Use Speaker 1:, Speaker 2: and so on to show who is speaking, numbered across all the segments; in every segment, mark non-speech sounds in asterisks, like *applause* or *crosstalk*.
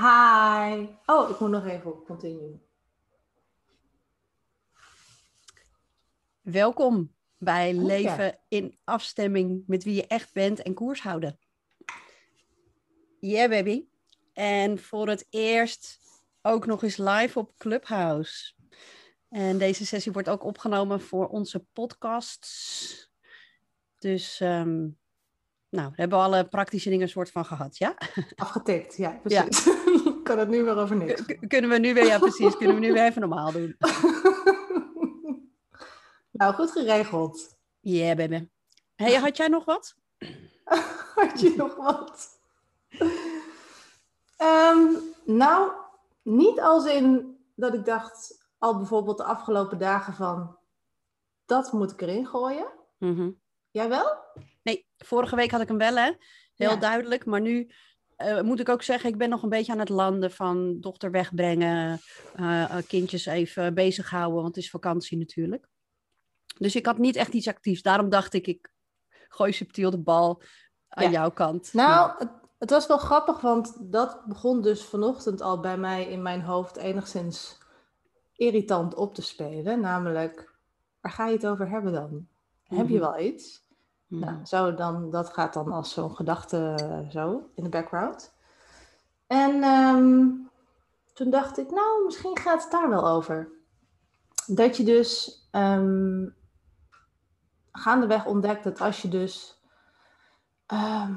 Speaker 1: Hi. Oh, ik moet nog even op continue.
Speaker 2: Welkom bij
Speaker 1: je.
Speaker 2: Leven in afstemming met wie je echt bent en koers houden. Yeah, baby. En voor het eerst ook nog eens live op Clubhouse. En deze sessie wordt ook opgenomen voor onze podcasts. Dus, ehm, nou, daar hebben we alle praktische dingen soort van gehad, ja?
Speaker 1: Afgetikt, ja, precies. *laughs* Ik kan het nu weer over niks.
Speaker 2: K- kunnen we nu weer, ja precies, kunnen we nu weer even normaal doen. *laughs*
Speaker 1: nou, goed geregeld.
Speaker 2: Yeah, baby. Hey, had jij nog wat? *laughs*
Speaker 1: Had je nog wat? Ehm, nou, niet als in dat ik dacht, al bijvoorbeeld de afgelopen dagen van, dat moet ik erin gooien.
Speaker 2: Mhm.
Speaker 1: Jij wel?
Speaker 2: Vorige week had ik hem wel, hè? Heel
Speaker 1: Ja.
Speaker 2: duidelijk. Maar nu eh, moet ik ook zeggen, ik ben nog een beetje aan het landen van dochter wegbrengen, eh, eh, kindjes even bezighouden, want het is vakantie natuurlijk. Dus ik had niet echt iets actiefs. Daarom dacht ik, ik gooi subtiel de bal aan
Speaker 1: Ja.
Speaker 2: jouw kant.
Speaker 1: Nou, het, het was wel grappig, want dat begon dus vanochtend al bij mij in mijn hoofd enigszins irritant op te spelen. Namelijk, waar ga je het over hebben dan? Heb je
Speaker 2: Mhm.
Speaker 1: wel iets? Nou, zo dan, dat gaat dan als zo'n gedachte eh, zo in de background. En ehm, toen dacht ik, nou, misschien gaat het daar wel over. Dat je dus ehm, gaandeweg ontdekt dat als je dus ehm,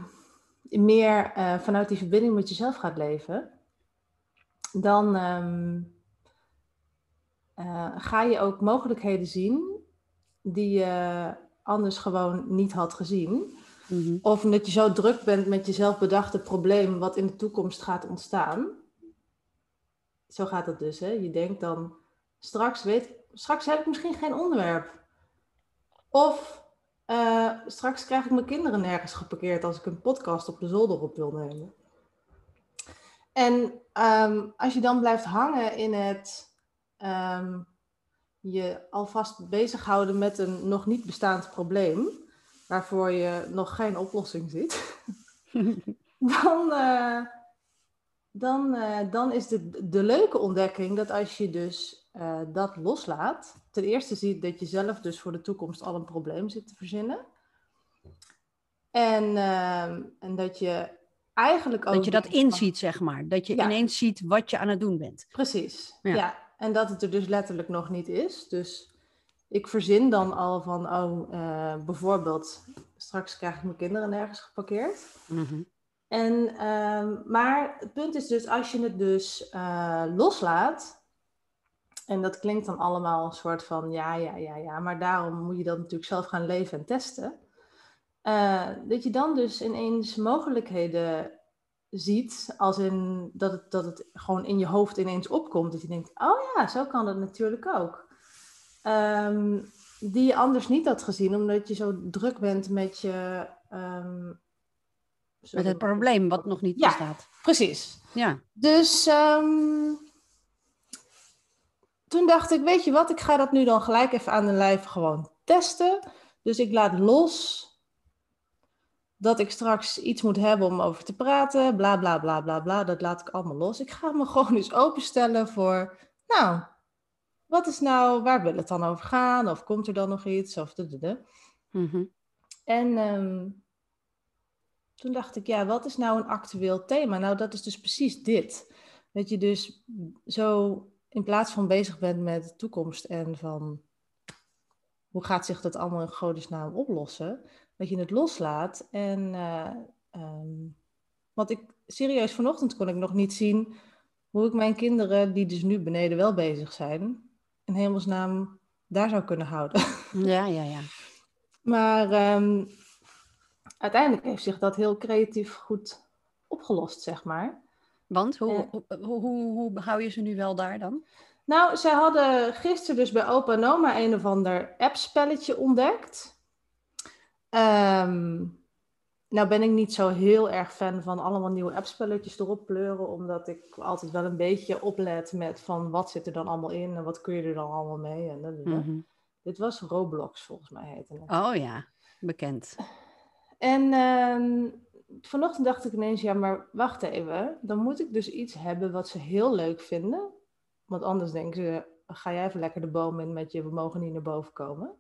Speaker 1: meer eh, vanuit die verbinding met jezelf gaat leven, dan eh, ga je ook mogelijkheden zien die je anders gewoon niet had gezien.
Speaker 2: Mhm.
Speaker 1: Of omdat je zo druk bent met jezelf bedachte probleem wat in de toekomst gaat ontstaan. Zo gaat het dus, hè? Je denkt dan, straks, weet, straks heb ik misschien geen onderwerp. Of eh, straks krijg ik mijn kinderen nergens geparkeerd als ik een podcast op de zolder op wil nemen. En ehm, als je dan blijft hangen in het ehm, je alvast bezighouden met een nog niet bestaand probleem, waarvoor je nog geen oplossing ziet, *laughs* dan, eh, dan, eh, dan is de, de leuke ontdekking dat als je dus eh, dat loslaat, ten eerste ziet dat je zelf dus voor de toekomst al een probleem zit te verzinnen. En, ehm, en dat je eigenlijk ook.
Speaker 2: Dat je dat inziet, zeg maar. Dat je
Speaker 1: Ja.
Speaker 2: ineens ziet wat je aan het doen bent.
Speaker 1: Precies,
Speaker 2: Ja.
Speaker 1: ja. En dat het er dus letterlijk nog niet is. Dus ik verzin dan al van, oh, eh, bijvoorbeeld, straks krijg ik mijn kinderen nergens geparkeerd.
Speaker 2: Mhm.
Speaker 1: En, ehm, maar het punt is dus, als je het dus eh, loslaat, en dat klinkt dan allemaal een soort van, ja, ja, ja, ja, maar daarom moet je dat natuurlijk zelf gaan leven en testen. Eh, dat je dan dus ineens mogelijkheden ziet, als in dat het, dat het gewoon in je hoofd ineens opkomt. Dat je denkt, oh ja, zo kan het natuurlijk ook. Ehm, die je anders niet had gezien, omdat je zo druk bent met je... ehm,
Speaker 2: Met het probleem wat nog niet
Speaker 1: Ja.
Speaker 2: bestaat.
Speaker 1: Precies.
Speaker 2: Ja.
Speaker 1: Dus ehm, toen dacht ik, weet je wat, ik ga dat nu dan gelijk even aan de lijf gewoon testen. Dus ik laat los dat ik straks iets moet hebben om over te praten, bla bla bla bla bla. Dat laat ik allemaal los. Ik ga me *laughs* gewoon eens openstellen voor, nou, wat is nou, waar wil het dan over gaan? Of komt er dan nog iets? Of de, de, de.
Speaker 2: Mhm.
Speaker 1: En ehm, toen dacht ik, ja, wat is nou een actueel thema? Nou, dat is dus precies dit. Dat je dus zo in plaats van bezig bent met de toekomst en van hoe gaat zich dat allemaal in godesnaam oplossen, dat je het loslaat. En eh, ehm, want ik, serieus, vanochtend kon ik nog niet zien hoe ik mijn kinderen, die dus nu beneden wel bezig zijn, in hemelsnaam daar zou kunnen houden. *laughs*
Speaker 2: Ja, ja, ja.
Speaker 1: Maar ehm, uiteindelijk heeft zich dat heel creatief goed opgelost, zeg maar.
Speaker 2: Want hoe,
Speaker 1: Eh.
Speaker 2: hoe, hoe, hoe, hoe hou je ze nu wel daar dan?
Speaker 1: Nou, zij hadden gisteren dus bij opa en oma een of ander appspelletje ontdekt. Ehm, nou ben ik niet zo heel erg fan van allemaal nieuwe appspelletjes erop pleuren, omdat ik altijd wel een beetje oplet met van wat zit er dan allemaal in en wat kun je er dan allemaal mee. En, dat-.
Speaker 2: Mhm.
Speaker 1: Dit was Roblox volgens mij heette het.
Speaker 2: Oh ja, bekend.
Speaker 1: En ehm, vanochtend dacht ik ineens, ja, maar wacht even. Dan moet ik dus iets hebben wat ze heel leuk vinden. Want anders denken ze, ga jij even lekker de boom in met je, we mogen niet naar boven komen.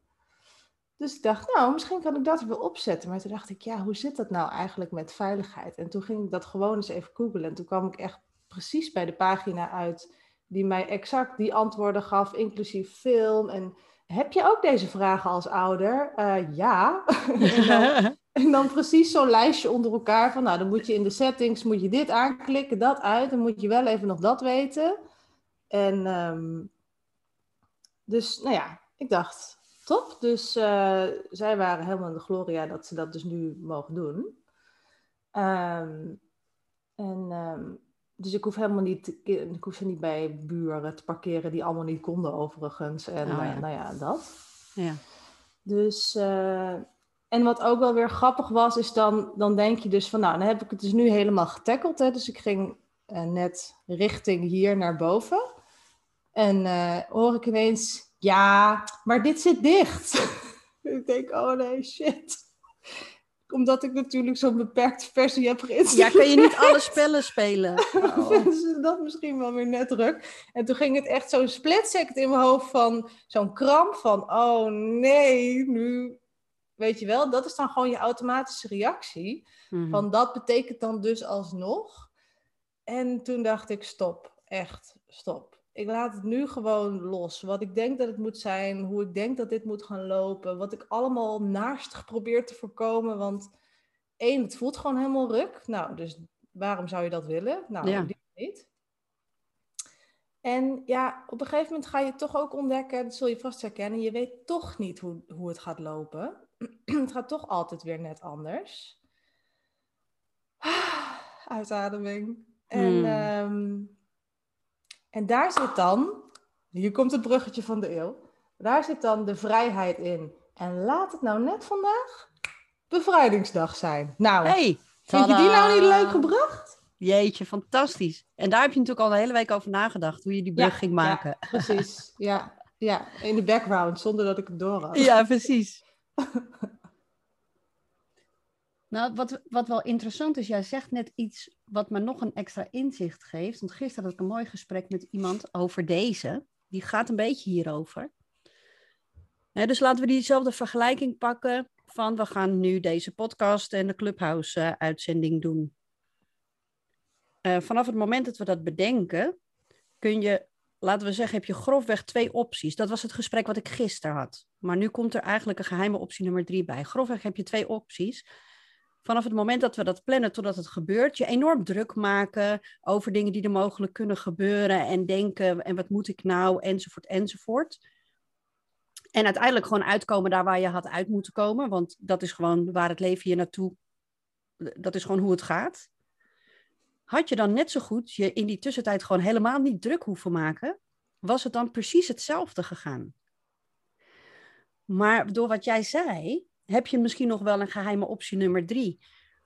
Speaker 1: Dus ik dacht, nou, misschien kan ik dat wel opzetten. Maar toen dacht ik, ja, hoe zit dat nou eigenlijk met veiligheid? En toen ging ik dat gewoon eens even googlen. En toen kwam ik echt precies bij de pagina uit die mij exact die antwoorden gaf, inclusief film. En heb je ook deze vragen als ouder? Uh, ja. *laughs* en, dan, *laughs* en, dan, precies zo'n lijstje onder elkaar van, nou, dan moet je in de settings, moet je dit aanklikken, dat uit. Dan moet je wel even nog dat weten. En um, dus, nou ja, ik dacht, top. Dus uh, zij waren helemaal in de gloria dat ze dat dus nu mogen doen. Um, en um, dus ik hoef helemaal niet, ik hoef ze niet bij buren te parkeren die allemaal niet konden overigens. En oh, ja. nou ja, dat.
Speaker 2: Ja.
Speaker 1: Dus, uh, en wat ook wel weer grappig was, is dan, dan denk je dus van, nou, dan heb ik het dus nu helemaal getackeld. Hè? Dus ik ging uh, net richting hier naar boven. En uh, hoor ik ineens, ja, maar dit zit dicht. *laughs* ik denk, oh nee, shit omdat ik natuurlijk zo'n beperkte versie heb geïnstalleerd.
Speaker 2: Ja, kun je niet alle *laughs* spellen spelen. *laughs*
Speaker 1: Oh. dus dat misschien wel weer net druk. En toen ging het echt zo'n split second in mijn hoofd van zo'n kramp van, oh nee, nu, weet je wel, dat is dan gewoon je automatische reactie. Mm Van dat betekent dan dus alsnog. En toen dacht ik, stop, echt, stop ik laat het nu gewoon los. Wat ik denk dat het moet zijn, hoe ik denk dat dit moet gaan lopen, wat ik allemaal naastig probeer te voorkomen. Want één, het voelt gewoon helemaal ruk. Nou, dus waarom zou je dat willen? Nou, ja. niet. En ja, op een gegeven moment ga je toch ook ontdekken, dat zul je vast herkennen, je weet toch niet hoe, hoe het gaat lopen. *clears throat* het gaat toch altijd weer net anders. *sighs* Uitademing. En hmm. Ehm, en daar zit dan, hier komt het bruggetje van de eeuw, daar zit dan de vrijheid in. En laat het nou net vandaag bevrijdingsdag zijn. Nou,
Speaker 2: hey,
Speaker 1: vind je die nou niet leuk gebracht?
Speaker 2: Jeetje, fantastisch. En daar heb je natuurlijk al een hele week over nagedacht, hoe je die brug ging maken.
Speaker 1: Ja, precies, ja. Ja, in de background, zonder dat ik het door had.
Speaker 2: Ja, precies. *laughs* Nou, wat, wat wel interessant is, jij zegt net iets wat me nog een extra inzicht geeft. Want gisteren had ik een mooi gesprek met iemand over deze. Die gaat een beetje hierover. dus laten we diezelfde vergelijking pakken van we gaan nu deze podcast en de Clubhouse-uitzending doen. Uh, vanaf het moment dat we dat bedenken, kun je, laten we zeggen, heb je grofweg twee opties. Dat was het gesprek wat ik gisteren had. Maar nu komt er eigenlijk een geheime optie nummer drie bij. Grofweg heb je twee opties vanaf het moment dat we dat plannen totdat het gebeurt, je enorm druk maken over dingen die er mogelijk kunnen gebeuren en denken en wat moet ik nou enzovoort enzovoort. En uiteindelijk gewoon uitkomen daar waar je had uit moeten komen, want dat is gewoon waar het leven je naartoe, dat is gewoon hoe het gaat. Had je dan net zo goed je in die tussentijd gewoon helemaal niet druk hoeven maken, was het dan precies hetzelfde gegaan. Maar door wat jij zei, heb je misschien nog wel een geheime optie nummer drie.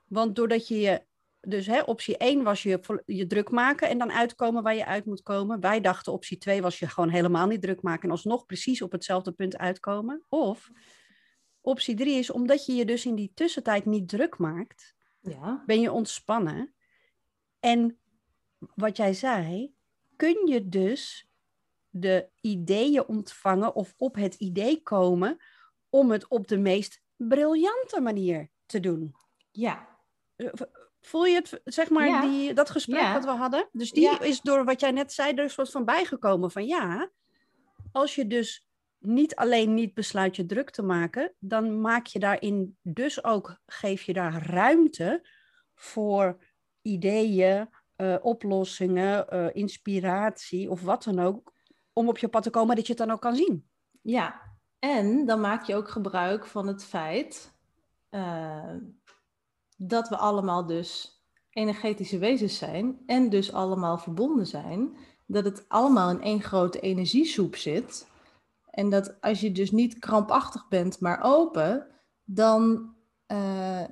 Speaker 2: Want doordat je je, dus hè, optie 1 was je, je druk maken en dan uitkomen waar je uit moet komen. Wij dachten optie 2 was je gewoon helemaal niet druk maken en alsnog precies op hetzelfde punt uitkomen. Of optie 3 is omdat je je dus in die tussentijd niet druk maakt,
Speaker 1: ja.
Speaker 2: ben je ontspannen. En wat jij zei, kun je dus de ideeën ontvangen of op het idee komen om het op de meest briljante manier te doen.
Speaker 1: Ja.
Speaker 2: Eh, voel je het, zeg maar, die, dat gesprek ja. dat we hadden? Dus die is door wat jij net zei er soort van bijgekomen van ja, als je dus niet alleen niet besluit je druk te maken, dan maak je daarin dus ook, geef je daar ruimte voor ideeën, uh, oplossingen, uh, inspiratie of wat dan ook, om op je pad te komen dat je het dan ook kan zien.
Speaker 1: Ja, en dan maak je ook gebruik van het feit uh, dat we allemaal dus energetische wezens zijn en dus allemaal verbonden zijn. Dat het allemaal in één grote energiesoep zit. En dat als je dus niet krampachtig bent, maar open, dan uh,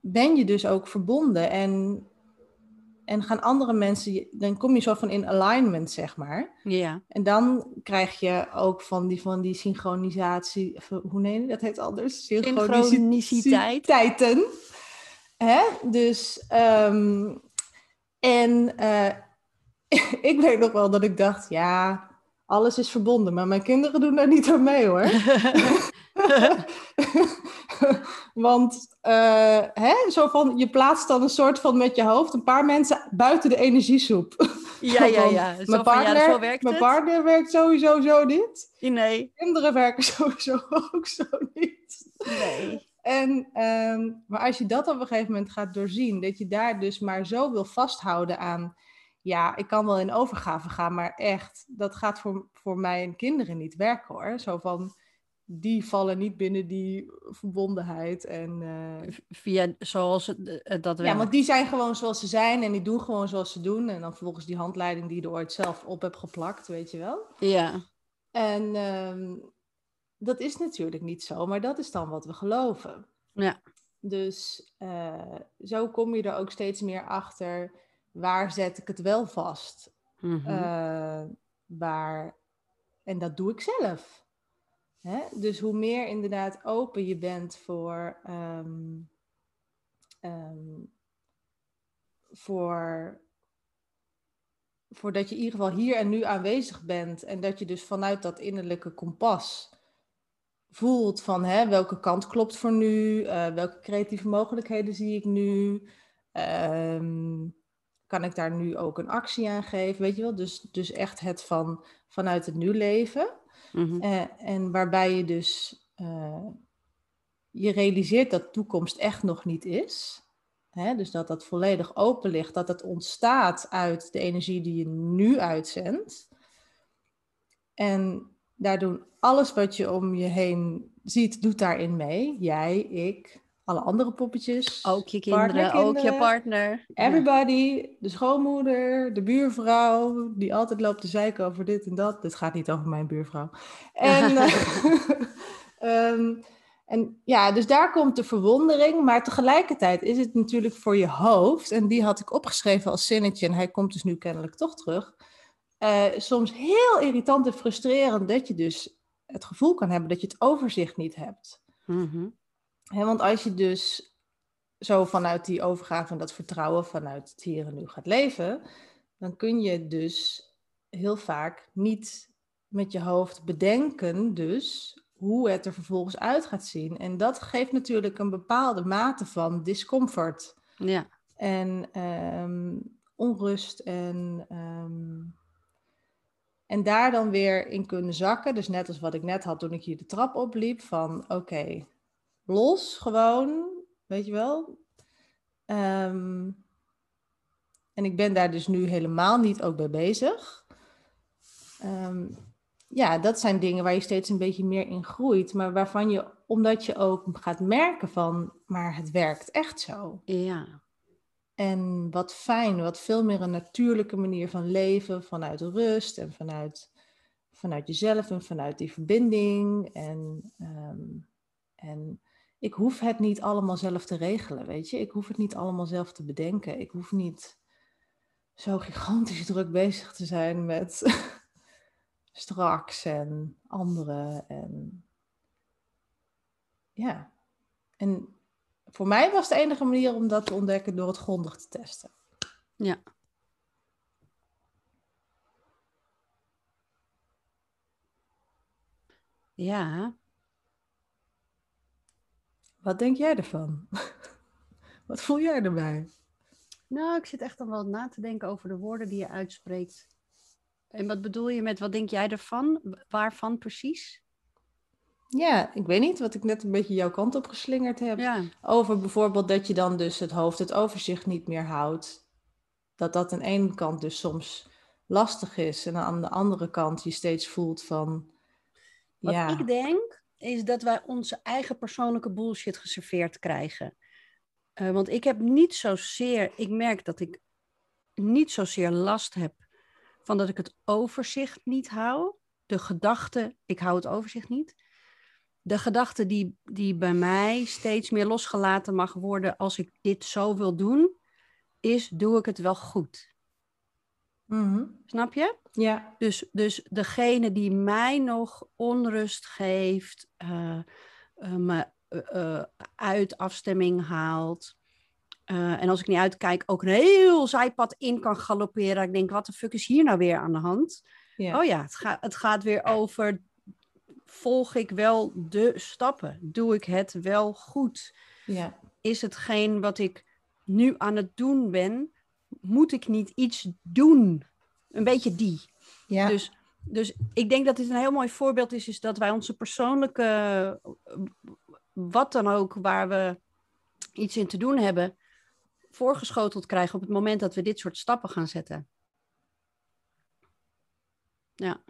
Speaker 1: ben je dus ook verbonden. En en gaan andere mensen, dan kom je zo van in alignment, zeg maar.
Speaker 2: Ja.
Speaker 1: En dan krijg je ook van die, van die synchronisatie, hoe neem je dat heet anders?
Speaker 2: Synchroniciteit.
Speaker 1: Synchroniciteiten. Hè? Dus, ehm, en eh, *laughs* ik weet nog wel dat ik dacht, ja, alles is verbonden, maar mijn kinderen doen daar niet aan mee hoor. *laughs* *laughs* *laughs* Want uh, hè, zo van, je plaatst dan een soort van met je hoofd een paar mensen buiten de energiesoep.
Speaker 2: Ja, ja, *laughs* ja.
Speaker 1: Zo mijn partner, ja, zo werkt mijn partner werkt sowieso zo niet.
Speaker 2: Nee.
Speaker 1: Kinderen werken *laughs* sowieso ook zo niet.
Speaker 2: Nee.
Speaker 1: En, um, maar als je dat op een gegeven moment gaat doorzien, dat je daar dus maar zo wil vasthouden aan, ja, ik kan wel in overgave gaan, maar echt, dat gaat voor, voor mijn kinderen niet werken hoor. Zo van, die vallen niet binnen die verbondenheid. En, uh...
Speaker 2: Via zoals eh, dat
Speaker 1: Ja, want die zijn gewoon zoals ze zijn en die doen gewoon zoals ze doen. En dan vervolgens die handleiding die je er ooit zelf op hebt geplakt, weet je wel.
Speaker 2: Ja.
Speaker 1: En um, dat is natuurlijk niet zo, maar dat is dan wat we geloven.
Speaker 2: Ja.
Speaker 1: Dus uh, zo kom je er ook steeds meer achter, waar zet ik het wel vast?
Speaker 2: Mm
Speaker 1: -hmm. waar, en dat doe ik zelf. Hè? Dus hoe meer inderdaad open je bent voor, um, voor, voor dat je in ieder geval hier en nu aanwezig bent en dat je dus vanuit dat innerlijke kompas voelt van hè, welke kant klopt voor nu, uh, welke creatieve mogelijkheden zie ik nu, um, kan ik daar nu ook een actie aan geven, weet je wel? Dus, dus echt het van vanuit het nu leven.
Speaker 2: Mm-hmm.
Speaker 1: Uh, en waarbij je dus uh, je realiseert dat toekomst echt nog niet is. Hè? Dus dat dat volledig open ligt, dat het ontstaat uit de energie die je nu uitzendt. En daar doen alles wat je om je heen ziet, doet daarin mee. Jij, ik, alle andere poppetjes.
Speaker 2: Ook je kinderen, ook je partner.
Speaker 1: Everybody, de schoonmoeder, de buurvrouw, die altijd loopt te zeiken over dit en dat. Dit gaat niet over mijn buurvrouw. En, um, *laughs* *laughs* en ja, dus daar komt de verwondering. Maar tegelijkertijd is het natuurlijk voor je hoofd, en die had ik opgeschreven als zinnetje, en hij komt dus nu kennelijk toch terug. Uh, soms heel irritant en frustrerend dat je dus het gevoel kan hebben dat je het overzicht niet hebt.
Speaker 2: Mm-hmm.
Speaker 1: He, want als je dus zo vanuit die overgave en dat vertrouwen vanuit het hier en nu gaat leven, dan kun je dus heel vaak niet met je hoofd bedenken, dus hoe het er vervolgens uit gaat zien. En dat geeft natuurlijk een bepaalde mate van discomfort.
Speaker 2: Ja.
Speaker 1: En um, onrust en. Um, en daar dan weer in kunnen zakken. Dus net als wat ik net had toen ik hier de trap opliep. Van oké, okay, los gewoon, weet je wel. Um, en ik ben daar dus nu helemaal niet ook bij bezig. Um, ja, dat zijn dingen waar je steeds een beetje meer in groeit. Maar waarvan je, omdat je ook gaat merken van, maar het werkt echt zo.
Speaker 2: Ja.
Speaker 1: En wat fijn, wat veel meer een natuurlijke manier van leven, vanuit rust en vanuit, vanuit jezelf en vanuit die verbinding. En, um, en ik hoef het niet allemaal zelf te regelen, weet je. Ik hoef het niet allemaal zelf te bedenken. Ik hoef niet zo gigantisch *laughs* druk bezig te zijn met *laughs* straks en anderen. En ja, en voor mij was de enige manier om dat te ontdekken door het grondig te testen.
Speaker 2: Ja. Ja.
Speaker 1: Wat denk jij ervan? *laughs* Wat voel jij erbij?
Speaker 2: Nou, ik zit echt dan wel na te denken over de woorden die je uitspreekt. En wat bedoel je met wat denk jij ervan? Waarvan precies?
Speaker 1: Ja, ik weet niet, wat ik net een beetje jouw kant op geslingerd heb.
Speaker 2: Ja.
Speaker 1: Over bijvoorbeeld dat je dan dus het hoofd het overzicht niet meer houdt. Dat dat aan de ene kant dus soms lastig is. En aan de andere kant je steeds voelt van...
Speaker 2: Wat
Speaker 1: ja.
Speaker 2: ik denk, is dat wij onze eigen persoonlijke bullshit geserveerd krijgen. Uh, want ik heb niet zozeer... Ik merk dat ik niet zozeer last heb van dat ik het overzicht niet hou. De gedachte, ik hou het overzicht niet de gedachte die, die bij mij steeds meer losgelaten mag worden als ik dit zo wil doen, is doe ik het wel goed.
Speaker 1: Mm-hmm.
Speaker 2: Snap je?
Speaker 1: Ja.
Speaker 2: Dus, dus degene die mij nog onrust geeft, uh, uh, me uh, uit afstemming haalt, eh, en als ik niet uitkijk, ook een heel zijpad in kan galopperen. Ik denk, wat de fuck is hier nou weer aan de hand?
Speaker 1: Ja.
Speaker 2: Oh ja, het, gaat het gaat weer over, volg ik wel de stappen? Doe ik het wel goed?
Speaker 1: ja.
Speaker 2: Is hetgeen wat ik nu aan het doen ben, moet ik niet iets doen? Een beetje die.
Speaker 1: ja.
Speaker 2: Dus, dus ik denk dat dit een heel mooi voorbeeld is, is dat wij onze persoonlijke, eh, wat dan ook, waar we iets in te doen hebben, voorgeschoteld krijgen op het moment dat we dit soort stappen gaan zetten. Ja,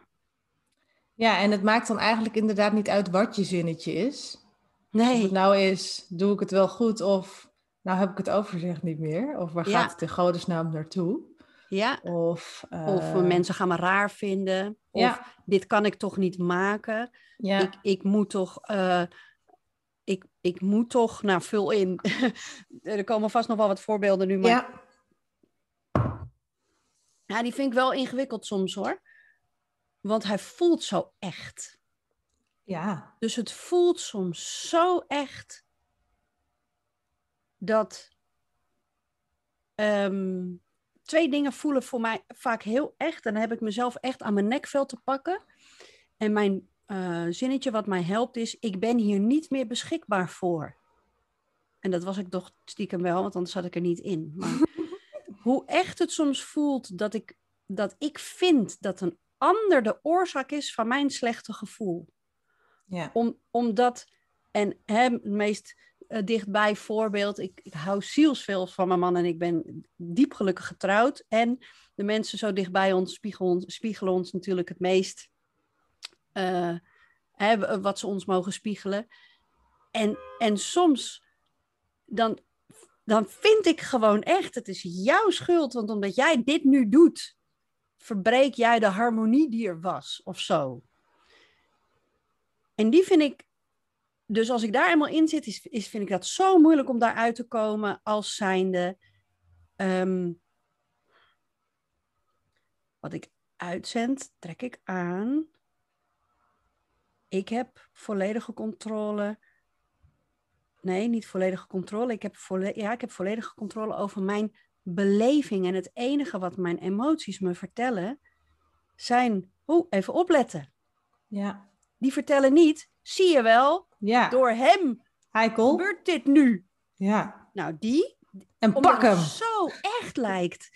Speaker 1: ja, en het maakt dan eigenlijk inderdaad niet uit wat je zinnetje is. Of
Speaker 2: nee,
Speaker 1: het nou is, doe ik het wel goed of nou heb ik het overzicht niet meer. Of waar
Speaker 2: Ja.
Speaker 1: gaat het in godesnaam naartoe?
Speaker 2: ja.
Speaker 1: Of,
Speaker 2: Of
Speaker 1: eh,
Speaker 2: eh, mensen gaan me raar vinden. Of
Speaker 1: Ja.
Speaker 2: dit kan ik toch niet maken.
Speaker 1: Ja,
Speaker 2: Ik, ik moet toch. eh, ik, ik moet toch. Nou, vul in. *laughs* er komen vast nog wel wat voorbeelden nu. Maar
Speaker 1: ja,
Speaker 2: Ja, die vind ik wel ingewikkeld soms hoor. Want hij voelt zo echt.
Speaker 1: ja,
Speaker 2: Dus het voelt soms zo echt dat ehm, twee dingen voelen voor mij vaak heel echt. En dan heb ik mezelf echt aan mijn nekvel te pakken. En mijn eh, zinnetje wat mij helpt is: ik ben hier niet meer beschikbaar voor. En dat was ik toch stiekem wel, want anders zat ik er niet in. Maar *laughs* hoe echt het soms voelt dat ik, dat ik vind dat een ander de oorzaak is van mijn slechte gevoel
Speaker 1: ja,
Speaker 2: om, omdat, en hè, het meest eh, dichtbij voorbeeld, ik, ik hou zielsveel van mijn man en ik ben diep gelukkig getrouwd. En de mensen zo dichtbij ons spiegelen, spiegelen ons natuurlijk het meest eh, hè, wat ze ons mogen spiegelen. En, en soms dan, dan vind ik gewoon echt, het is jouw schuld, want omdat jij dit nu doet, verbreek jij de harmonie die er was of zo. En die vind ik, dus als ik daar eenmaal in zit, is, is, vind ik dat zo moeilijk om daaruit te komen als zijnde. ehm, wat ik uitzend, trek ik aan. Ik heb volledige controle. Nee, niet volledige controle. Ik heb, volle, ja, ik heb volledige controle over mijn beleving. En het enige wat mijn emoties me vertellen, zijn. Oeh, even opletten.
Speaker 1: ja,
Speaker 2: Die vertellen niet, zie je wel,
Speaker 1: ja.
Speaker 2: door hem
Speaker 1: Heikel.
Speaker 2: gebeurt dit nu.
Speaker 1: Ja,
Speaker 2: Nou, die,
Speaker 1: en pak hem.
Speaker 2: het zo echt lijkt,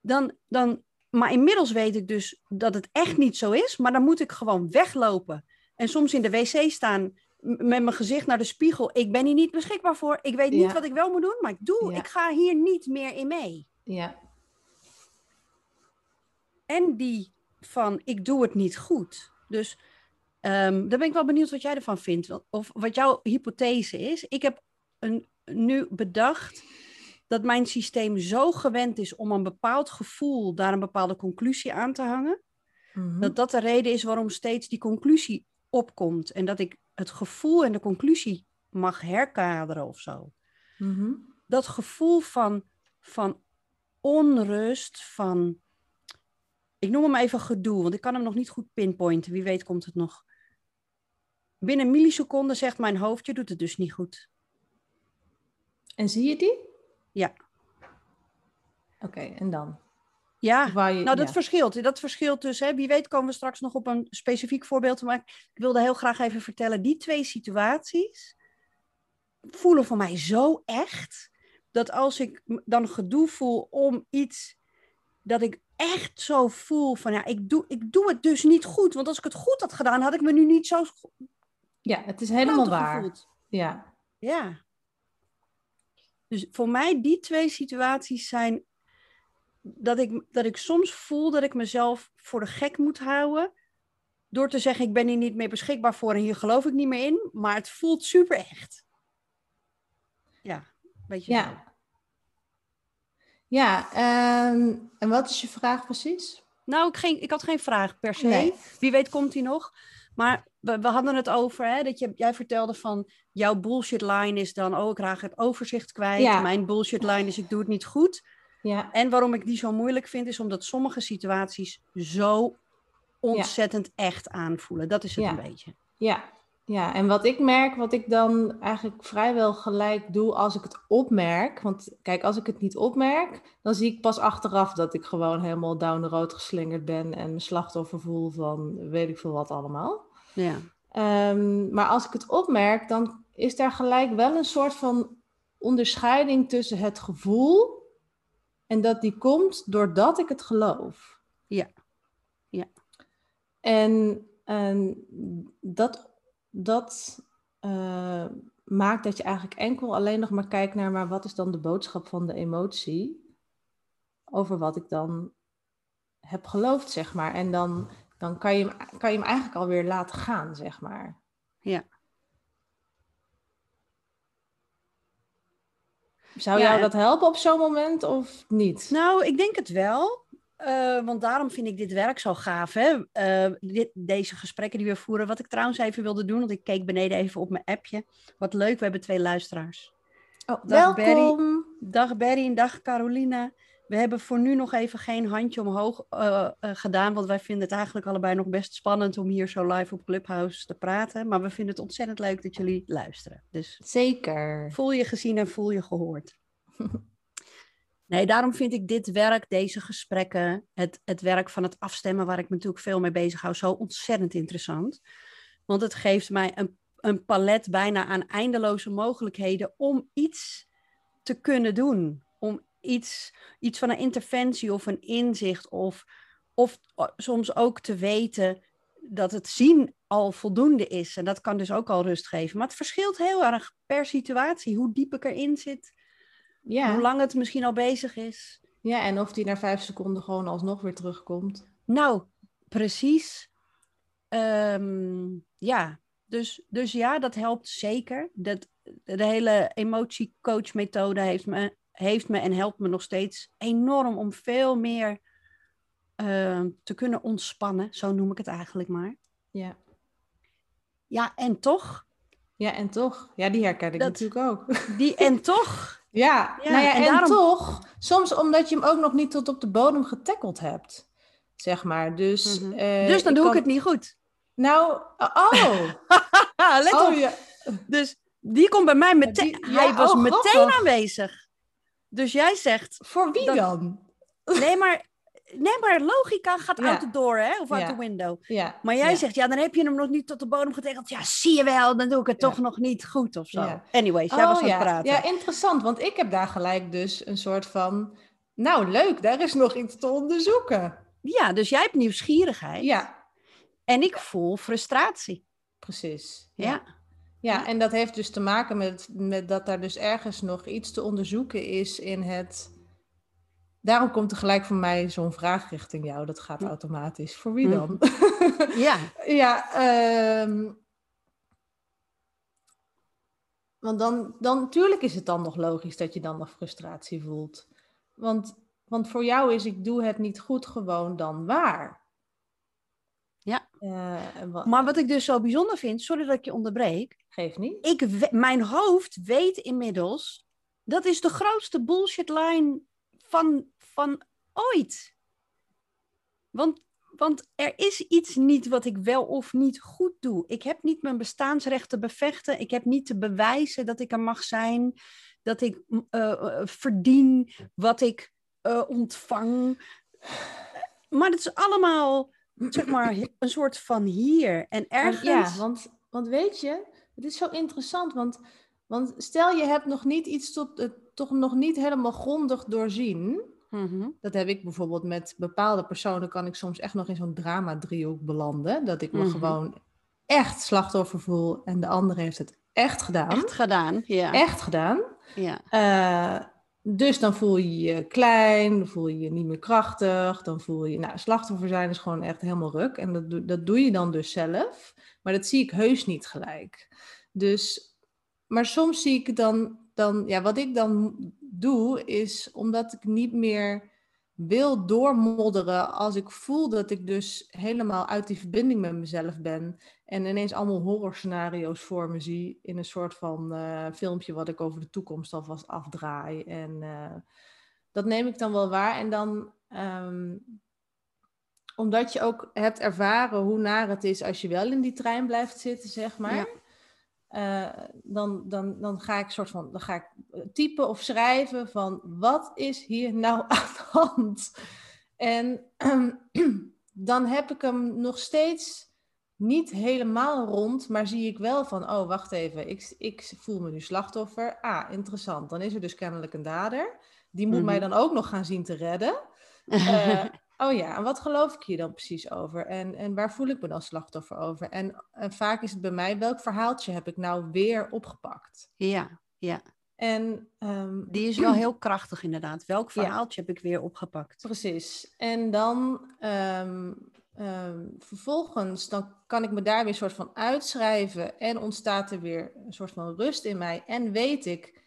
Speaker 2: dan, dan, maar inmiddels weet ik dus dat het echt niet zo is, maar dan moet ik gewoon weglopen. En soms in de wc staan met mijn gezicht naar de spiegel. Ik ben hier niet beschikbaar voor. Ik weet niet
Speaker 1: Ja.
Speaker 2: wat ik wel moet doen, maar ik doe,
Speaker 1: Ja.
Speaker 2: ik ga hier niet meer in mee.
Speaker 1: Ja,
Speaker 2: En die van ik doe het niet goed. Dus ehm daar ben ik wel benieuwd wat jij ervan vindt. Of wat jouw hypothese is. Ik heb een, nu bedacht dat mijn systeem zo gewend is om een bepaald gevoel, daar een bepaalde conclusie aan te hangen.
Speaker 1: mhm.
Speaker 2: Dat dat de reden is waarom steeds die conclusie opkomt. En dat ik het gevoel en de conclusie mag herkaderen of zo.
Speaker 1: Mhm.
Speaker 2: Dat gevoel van, van onrust, van. Ik noem hem even gedoe, want ik kan hem nog niet goed pinpointen. Wie weet komt het nog. Binnen milliseconden zegt mijn hoofd, je doet het dus niet goed.
Speaker 1: En zie je die?
Speaker 2: Ja.
Speaker 1: Oké, en dan?
Speaker 2: Ja,
Speaker 1: je-
Speaker 2: nou dat
Speaker 1: ja.
Speaker 2: verschilt. Dat verschilt dus. Hè. Wie weet komen we straks nog op een specifiek voorbeeld te maken. Ik wilde heel graag even vertellen, die twee situaties voelen voor mij zo echt, dat als ik dan gedoe voel om iets, dat ik echt zo voel van, ja, ik doe, ik doe het dus niet goed. Want als ik het goed had gedaan, had ik me nu niet zo
Speaker 1: Ja, het is helemaal
Speaker 2: kloten
Speaker 1: waar.
Speaker 2: gevoeld.
Speaker 1: Ja,
Speaker 2: Ja. Dus voor mij die twee situaties zijn dat ik, dat ik soms voel dat ik mezelf voor de gek moet houden. Door te zeggen, ik ben hier niet meer beschikbaar voor en hier geloof ik niet meer in. Maar het voelt super echt. Ja, weet je zo.
Speaker 1: ja. Ja, ehm, en wat is je vraag precies?
Speaker 2: Nou, ik, geen, ik had geen vraag per se.
Speaker 1: Nee.
Speaker 2: Wie weet komt die nog. Maar we, we hadden het over, hè, dat je, jij vertelde van jouw bullshit line is dan, oh, ik raak het overzicht kwijt.
Speaker 1: Ja.
Speaker 2: Mijn bullshit line is, ik doe het niet goed.
Speaker 1: Ja,
Speaker 2: En waarom ik die zo moeilijk vind, is omdat sommige situaties zo ontzettend echt aanvoelen. Dat is het
Speaker 1: Ja.
Speaker 2: een beetje.
Speaker 1: ja. Ja, en wat ik merk, wat ik dan eigenlijk vrijwel gelijk doe als ik het opmerk. Want kijk, als ik het niet opmerk, dan zie ik pas achteraf dat ik gewoon helemaal down the road geslingerd ben en me slachtoffer voel van weet ik veel wat allemaal.
Speaker 2: Ja.
Speaker 1: Ehm, maar als ik het opmerk, dan is daar gelijk wel een soort van onderscheiding tussen het gevoel en dat die komt doordat ik het geloof.
Speaker 2: Ja. Ja.
Speaker 1: En, en dat, dat uh, maakt dat je eigenlijk enkel alleen nog maar kijkt naar, maar wat is dan de boodschap van de emotie over wat ik dan heb geloofd, zeg maar. En dan, dan kan, je, hem- kan je hem eigenlijk alweer laten gaan, zeg maar.
Speaker 2: Ja.
Speaker 1: Zou
Speaker 2: Ja,
Speaker 1: jou dat helpen op zo'n moment of niet?
Speaker 2: Nou, ik denk het wel. Eh, want daarom vind ik dit werk zo gaaf. Hè? Eh, dit, deze gesprekken die we voeren. Wat ik trouwens even wilde doen, want ik keek beneden even op mijn appje. Wat leuk, we hebben twee luisteraars.
Speaker 1: Oh,
Speaker 2: Dag,
Speaker 1: welkom.
Speaker 2: Dag Berry en dag Carolina. We hebben voor nu nog even geen handje omhoog eh, eh, gedaan, want wij vinden het eigenlijk allebei nog best spannend om hier zo live op Clubhouse te praten. Maar we vinden het ontzettend leuk dat jullie luisteren. Dus
Speaker 1: Zeker.
Speaker 2: voel je gezien en voel je gehoord. *laughs* Nee, daarom vind ik dit werk, deze gesprekken, het, het werk van het afstemmen, waar ik me natuurlijk veel mee bezig hou, zo ontzettend interessant. Want het geeft mij een, een palet bijna aan eindeloze mogelijkheden om iets te kunnen doen. Om iets, iets van een interventie of een inzicht of, of soms ook te weten dat het zien al voldoende is. En dat kan dus ook al rust geven. Maar het verschilt heel erg per situatie, hoe diep ik erin zit,
Speaker 1: Ja.
Speaker 2: hoe lang het misschien al bezig is.
Speaker 1: ja, en of die na vijf seconden gewoon alsnog weer terugkomt.
Speaker 2: Nou, precies. Ehm, ja, dus, dus ja, dat helpt zeker. Dat, de hele emotiecoach-methode heeft me, heeft me en helpt me nog steeds enorm om veel meer ehm, te kunnen ontspannen. Zo noem ik het eigenlijk maar.
Speaker 1: Ja.
Speaker 2: Ja, en toch,
Speaker 1: Ja, en toch. Ja, die herken ik
Speaker 2: Dat-
Speaker 1: natuurlijk ook. *laughs*
Speaker 2: die en toch.
Speaker 1: Ja,
Speaker 2: Ja,
Speaker 1: nou ja,
Speaker 2: en
Speaker 1: en,
Speaker 2: daarom-
Speaker 1: toch, soms omdat je hem ook nog niet tot op de bodem getackeld hebt, zeg maar. Dus,
Speaker 2: Mhm.
Speaker 1: eh,
Speaker 2: dus dan doe
Speaker 1: kan-
Speaker 2: ik het niet goed.
Speaker 1: Nou, oh,
Speaker 2: Haha, *laughs* let
Speaker 1: oh
Speaker 2: op.
Speaker 1: ja.
Speaker 2: Dus die komt bij mij meteen.
Speaker 1: die-
Speaker 2: hij was
Speaker 1: oh,
Speaker 2: meteen aanwezig. Dus jij zegt,
Speaker 1: Voor wie
Speaker 2: Dat-
Speaker 1: dan? *laughs*
Speaker 2: Nee, maar, nee, maar logica gaat
Speaker 1: Ja.
Speaker 2: out the door, hè? Of out
Speaker 1: Ja.
Speaker 2: the window.
Speaker 1: Ja.
Speaker 2: Maar jij zegt, ja, dan heb je hem nog niet tot de bodem getekend. Ja, zie je wel, dan doe ik het toch nog niet goed of zo. Anyways, jij
Speaker 1: Oh,
Speaker 2: was aan
Speaker 1: ja.
Speaker 2: het praten.
Speaker 1: Ja, interessant, want ik heb daar gelijk dus een soort van, nou leuk, daar is nog iets te onderzoeken.
Speaker 2: Ja, dus jij hebt nieuwsgierigheid.
Speaker 1: Ja,
Speaker 2: En ik voel frustratie.
Speaker 1: precies.
Speaker 2: Ja.
Speaker 1: Ja, en dat heeft dus te maken met, met dat daar dus ergens nog iets te onderzoeken is in het. Daarom komt er gelijk van mij zo'n vraag richting jou. Dat gaat automatisch. Voor wie
Speaker 2: Hm.
Speaker 1: dan? *laughs*
Speaker 2: Ja.
Speaker 1: ja, ehm, want dan, dan natuurlijk is het dan nog logisch dat je dan nog frustratie voelt. Want, want voor jou is ik doe het niet goed gewoon dan waar.
Speaker 2: Ja.
Speaker 1: Eh,
Speaker 2: Maar wat ik dus zo bijzonder vind, sorry dat ik je onderbreek.
Speaker 1: Geeft niet.
Speaker 2: Ik, mijn hoofd weet inmiddels, dat is de grootste bullshit line van, van ooit. Want, want er is iets niet wat ik wel of niet goed doe. Ik heb niet mijn bestaansrecht te bevechten. Ik heb niet te bewijzen dat ik er mag zijn. Dat ik eh, eh, verdien wat ik ontvang. Maar het is allemaal, zeg maar, een soort van hier. En ergens...
Speaker 1: Ja, want, want weet je, het is zo interessant, want, want stel je hebt nog niet iets tot, eh, toch nog niet helemaal grondig doorzien.
Speaker 2: Mhm.
Speaker 1: Dat heb ik bijvoorbeeld met bepaalde personen, kan ik soms echt nog in zo'n drama-driehoek belanden. Dat ik me
Speaker 2: Mhm.
Speaker 1: gewoon echt slachtoffer voel en de andere heeft het echt gedaan.
Speaker 2: Echt gedaan, ja.
Speaker 1: Echt gedaan.
Speaker 2: ja.
Speaker 1: Eh, dus dan voel je je klein, dan voel je je niet meer krachtig, dan voel je, nou, slachtoffer zijn is gewoon echt helemaal ruk. En dat, dat doe je dan dus zelf, maar dat zie ik heus niet gelijk. Dus, maar soms zie ik dan, dan ja, wat ik dan doe, is omdat ik niet meer wil doormodderen als ik voel dat ik dus helemaal uit die verbinding met mezelf ben en ineens allemaal horrorscenario's voor me zie in een soort van eh, filmpje wat ik over de toekomst alvast afdraai. En eh, dat neem ik dan wel waar. En dan, ehm, omdat je ook hebt ervaren hoe naar het is als je wel in die trein blijft zitten, zeg maar. Eh, dan, dan, dan ga ik soort van dan ga ik typen of schrijven van wat is hier nou *laughs* aan de hand? En *clears throat* dan heb ik hem nog steeds niet helemaal rond, maar zie ik wel van, oh wacht even, ik, ik voel me nu slachtoffer. Ah, interessant. Dan is er dus kennelijk een dader. Die moet mij
Speaker 2: Mhm.
Speaker 1: dan ook nog gaan zien te redden. *laughs* Eh, oh ja, en wat geloof ik hier dan precies over? En, en waar voel ik me dan slachtoffer over? En, en vaak is het bij mij, welk verhaaltje heb ik nou weer opgepakt?
Speaker 2: ja, ja.
Speaker 1: En ehm,
Speaker 2: Die is wel heel krachtig inderdaad. Welk
Speaker 1: Ja.
Speaker 2: verhaaltje heb ik weer opgepakt?
Speaker 1: precies. En dan ehm, ehm, vervolgens, dan kan ik me daar weer een soort van uitschrijven en ontstaat er weer een soort van rust in mij. En weet ik,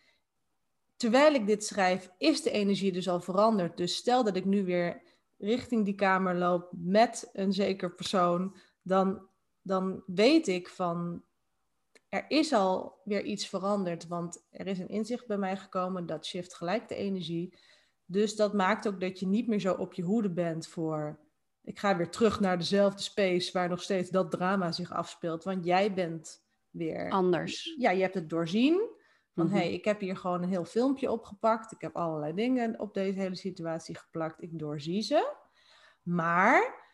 Speaker 1: terwijl ik dit schrijf, is de energie dus al veranderd. Dus stel dat ik nu weer richting die kamer loop met een zeker persoon, dan, dan weet ik van, er is al weer iets veranderd, want er is een inzicht bij mij gekomen, dat shift gelijk de energie. Dus dat maakt ook dat je niet meer zo op je hoede bent voor, ik ga weer terug naar dezelfde space waar nog steeds dat drama zich afspeelt, want jij bent weer
Speaker 2: Anders.
Speaker 1: ja, je hebt het doorzien. Van hé, hey, ik heb hier gewoon een heel filmpje opgepakt. Ik heb allerlei dingen op deze hele situatie geplakt. Ik doorzie ze. Maar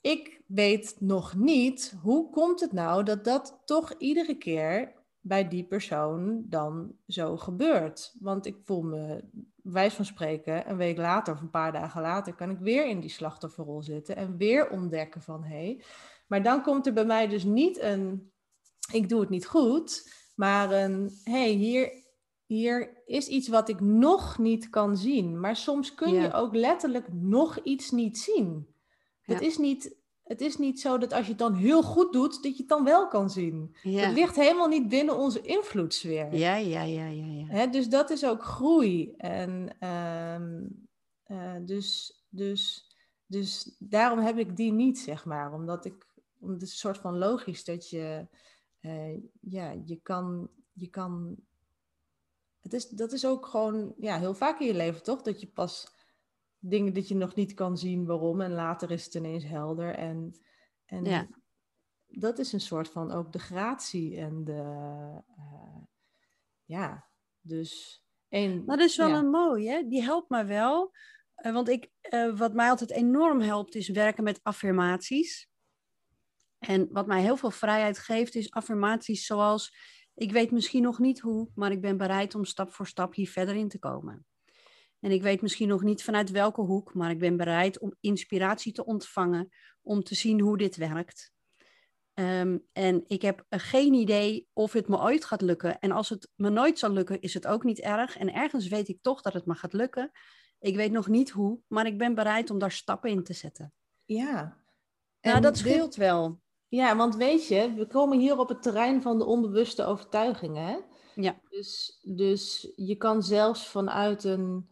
Speaker 1: ik weet nog niet hoe komt het nou dat dat toch iedere keer bij die persoon dan zo gebeurt. Want ik voel me, wijs van spreken, een week later of een paar dagen later, kan ik weer in die slachtofferrol zitten en weer ontdekken van hé. Hey, maar dan komt er bij mij dus niet een, ik doe het niet goed, maar een, hé, hey, hier, hier is iets wat ik nog niet kan zien. Maar soms kun je ook letterlijk nog iets niet zien. Het, is niet, het is niet zo dat als je het dan heel goed doet, dat je het dan wel kan zien.
Speaker 2: Ja.
Speaker 1: Het ligt helemaal niet binnen onze invloedssfeer.
Speaker 2: Ja, ja, ja, ja, ja.
Speaker 1: Hè, dus dat is ook groei. En ehm, eh, dus, dus, dus daarom heb ik die niet, zeg maar. Omdat ik, om het is een soort van logisch dat je, eh, ja, je kan, je kan, het is, dat is ook gewoon, ja, heel vaak in je leven toch? Dat je pas dingen dat je nog niet kan zien waarom en later is het ineens helder. En, en
Speaker 2: Ja.
Speaker 1: dat is een soort van ook de gratie en de, eh, ja, dus één.
Speaker 2: Maar dat is wel
Speaker 1: ja.
Speaker 2: een mooie, die helpt me wel. Eh, want ik, wat mij altijd enorm helpt, is werken met affirmaties. En wat mij heel veel vrijheid geeft, is affirmaties zoals: Ik weet misschien nog niet hoe, maar ik ben bereid om stap voor stap hier verder in te komen. En ik weet misschien nog niet vanuit welke hoek, maar ik ben bereid om inspiratie te ontvangen om te zien hoe dit werkt. Ehm, en ik heb geen idee of het me ooit gaat lukken. En als het me nooit zal lukken, is het ook niet erg. En ergens weet ik toch dat het me gaat lukken. Ik weet nog niet hoe, maar ik ben bereid om daar stappen in te zetten.
Speaker 1: Ja.
Speaker 2: nou, dat
Speaker 1: dit-
Speaker 2: scheelt wel.
Speaker 1: Ja, want weet je, we komen hier op het terrein van de onbewuste overtuigingen. Hè?
Speaker 2: Ja.
Speaker 1: Dus, dus je kan zelfs vanuit een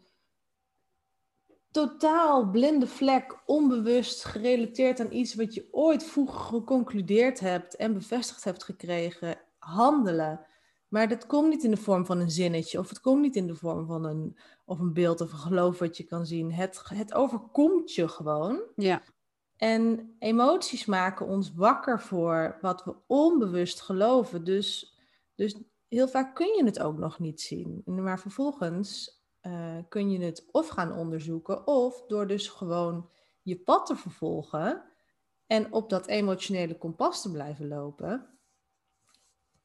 Speaker 1: totaal blinde vlek, onbewust gerelateerd aan iets wat je ooit vroeger geconcludeerd hebt en bevestigd hebt gekregen, handelen. Maar dat komt niet in de vorm van een zinnetje, of het komt niet in de vorm van een, of een beeld of een geloof wat je kan zien. Het, het overkomt je gewoon.
Speaker 2: Ja,
Speaker 1: En emoties maken ons wakker voor wat we onbewust geloven. Dus, dus heel vaak kun je het ook nog niet zien. Maar vervolgens eh, kun je het of gaan onderzoeken, of door dus gewoon je pad te vervolgen en op dat emotionele kompas te blijven lopen,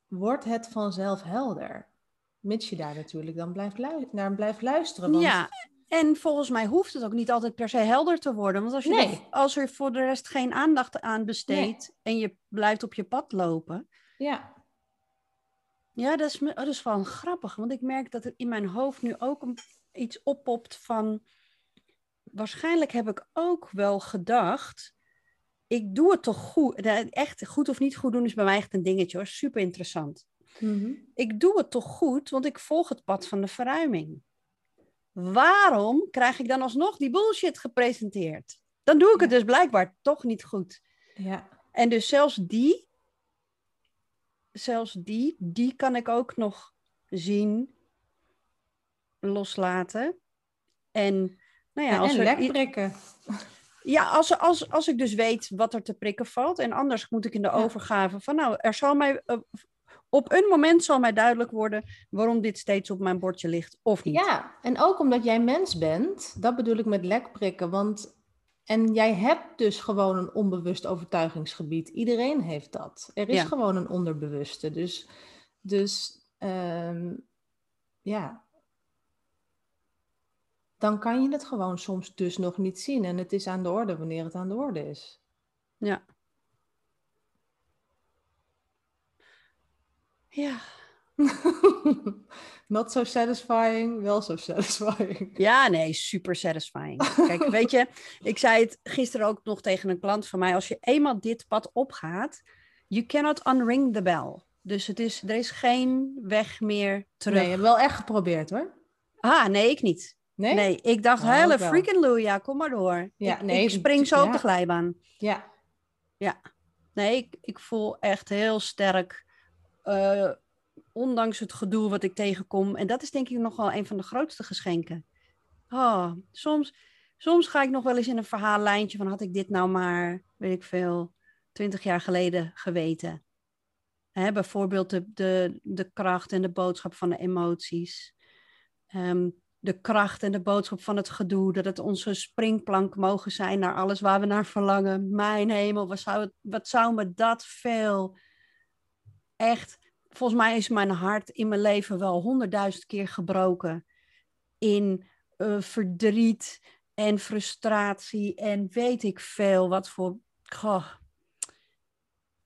Speaker 1: wordt het vanzelf helder. Mits je daar natuurlijk dan blijft naar blijft luisteren. Want
Speaker 2: ja. En volgens mij hoeft het ook niet altijd per se helder te worden. Want als, je
Speaker 1: Nee.
Speaker 2: er, als er voor de rest geen aandacht aan besteedt en je blijft op je pad lopen.
Speaker 1: ja,
Speaker 2: Ja, dat is, dat is wel grappig. Want ik merk dat er in mijn hoofd nu ook iets oppopt van... Waarschijnlijk heb ik ook wel gedacht... Ik doe het toch goed. Echt goed of niet goed doen is bij mij echt een dingetje hoor. Super interessant.
Speaker 1: Mhm.
Speaker 2: Ik doe het toch goed, want ik volg het pad van de verruiming. Waarom krijg ik dan alsnog die bullshit gepresenteerd? Dan doe ik het dus blijkbaar toch niet goed.
Speaker 1: ja.
Speaker 2: En dus zelfs die, zelfs die, die kan ik ook nog zien, loslaten. En nou ja, als
Speaker 1: en
Speaker 2: er
Speaker 1: prikken.
Speaker 2: Ja, als, als, als ik dus weet wat er te prikken valt. En anders moet ik in de overgave van, nou, er zal mij, eh, op een moment zal mij duidelijk worden waarom dit steeds op mijn bordje ligt of niet.
Speaker 1: Ja, en ook omdat jij mens bent, dat bedoel ik met lek prikken. Want, en jij hebt dus gewoon een onbewust overtuigingsgebied. Iedereen heeft dat. Er is
Speaker 2: Ja.
Speaker 1: gewoon een onderbewuste. Dus, dus ehm, ja, dan kan je het gewoon soms dus nog niet zien. En het is aan de orde wanneer het aan de orde is.
Speaker 2: Ja. Ja. *laughs*
Speaker 1: Not so satisfying, wel so satisfying.
Speaker 2: Ja, nee, super satisfying. Kijk, *laughs* weet je, ik zei het gisteren ook nog tegen een klant van mij. Als je eenmaal dit pad opgaat, you cannot unring the bell. Dus het is, er is geen weg meer terug.
Speaker 1: Nee, je hebt wel echt geprobeerd hoor.
Speaker 2: Ah, nee, ik niet.
Speaker 1: Nee?
Speaker 2: Nee, ik dacht,
Speaker 1: Oh,
Speaker 2: hele freaking Luja, kom maar door.
Speaker 1: Ja,
Speaker 2: ik,
Speaker 1: nee,
Speaker 2: ik spring zo op
Speaker 1: ja.
Speaker 2: de glijbaan.
Speaker 1: Ja,
Speaker 2: Nee, ik, ik voel echt heel sterk, eh, ondanks het gedoe wat ik tegenkom. En dat is denk ik nog wel een van de grootste geschenken. Oh, soms, soms ga ik nog wel eens in een verhaallijntje van had ik dit nou maar, weet ik veel, twintig jaar geleden geweten. Hè, bijvoorbeeld de, de, de kracht en de boodschap van de emoties. Ehm, de kracht en de boodschap van het gedoe, dat het onze springplank mogen zijn naar alles waar we naar verlangen. Mijn hemel, wat zou, wat zou me dat veel. Echt, volgens mij is mijn hart in mijn leven wel honderdduizend keer gebroken. In eh, verdriet en frustratie en weet ik veel wat voor. Goh.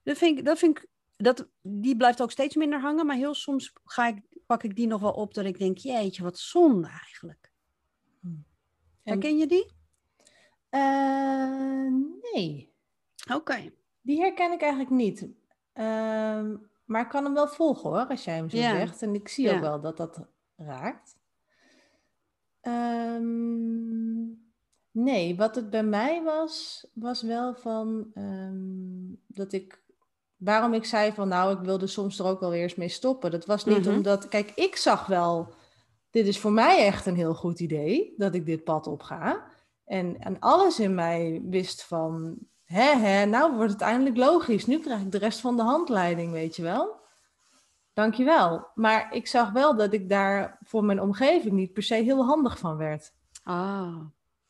Speaker 2: Dat vind ik, dat vind ik dat, die blijft ook steeds minder hangen, maar heel soms ga ik, pak ik die nog wel op dat ik denk, jeetje, wat zonde eigenlijk.
Speaker 1: En-
Speaker 2: Herken je die?
Speaker 1: Eh, nee,
Speaker 2: Oké.
Speaker 1: die herken ik eigenlijk niet. Ehm, maar ik kan hem wel volgen hoor, als jij hem zo
Speaker 2: Ja.
Speaker 1: zegt. En ik zie
Speaker 2: Ja.
Speaker 1: ook wel dat dat raakt. Ehm, nee, wat het bij mij was, was wel van ehm, dat ik. Waarom ik zei van nou, ik wilde soms er ook wel weer eens mee stoppen. Dat was niet
Speaker 2: Mhm.
Speaker 1: omdat. Kijk, ik zag wel. Dit is voor mij echt een heel goed idee dat ik dit pad op ga. En, en alles in mij wist van. Hè, hè, nou wordt het eindelijk logisch. Nu krijg ik de rest van de handleiding, weet je wel. Dankjewel. Maar ik zag wel dat ik daar voor mijn omgeving niet per se heel handig van werd.
Speaker 2: Ah.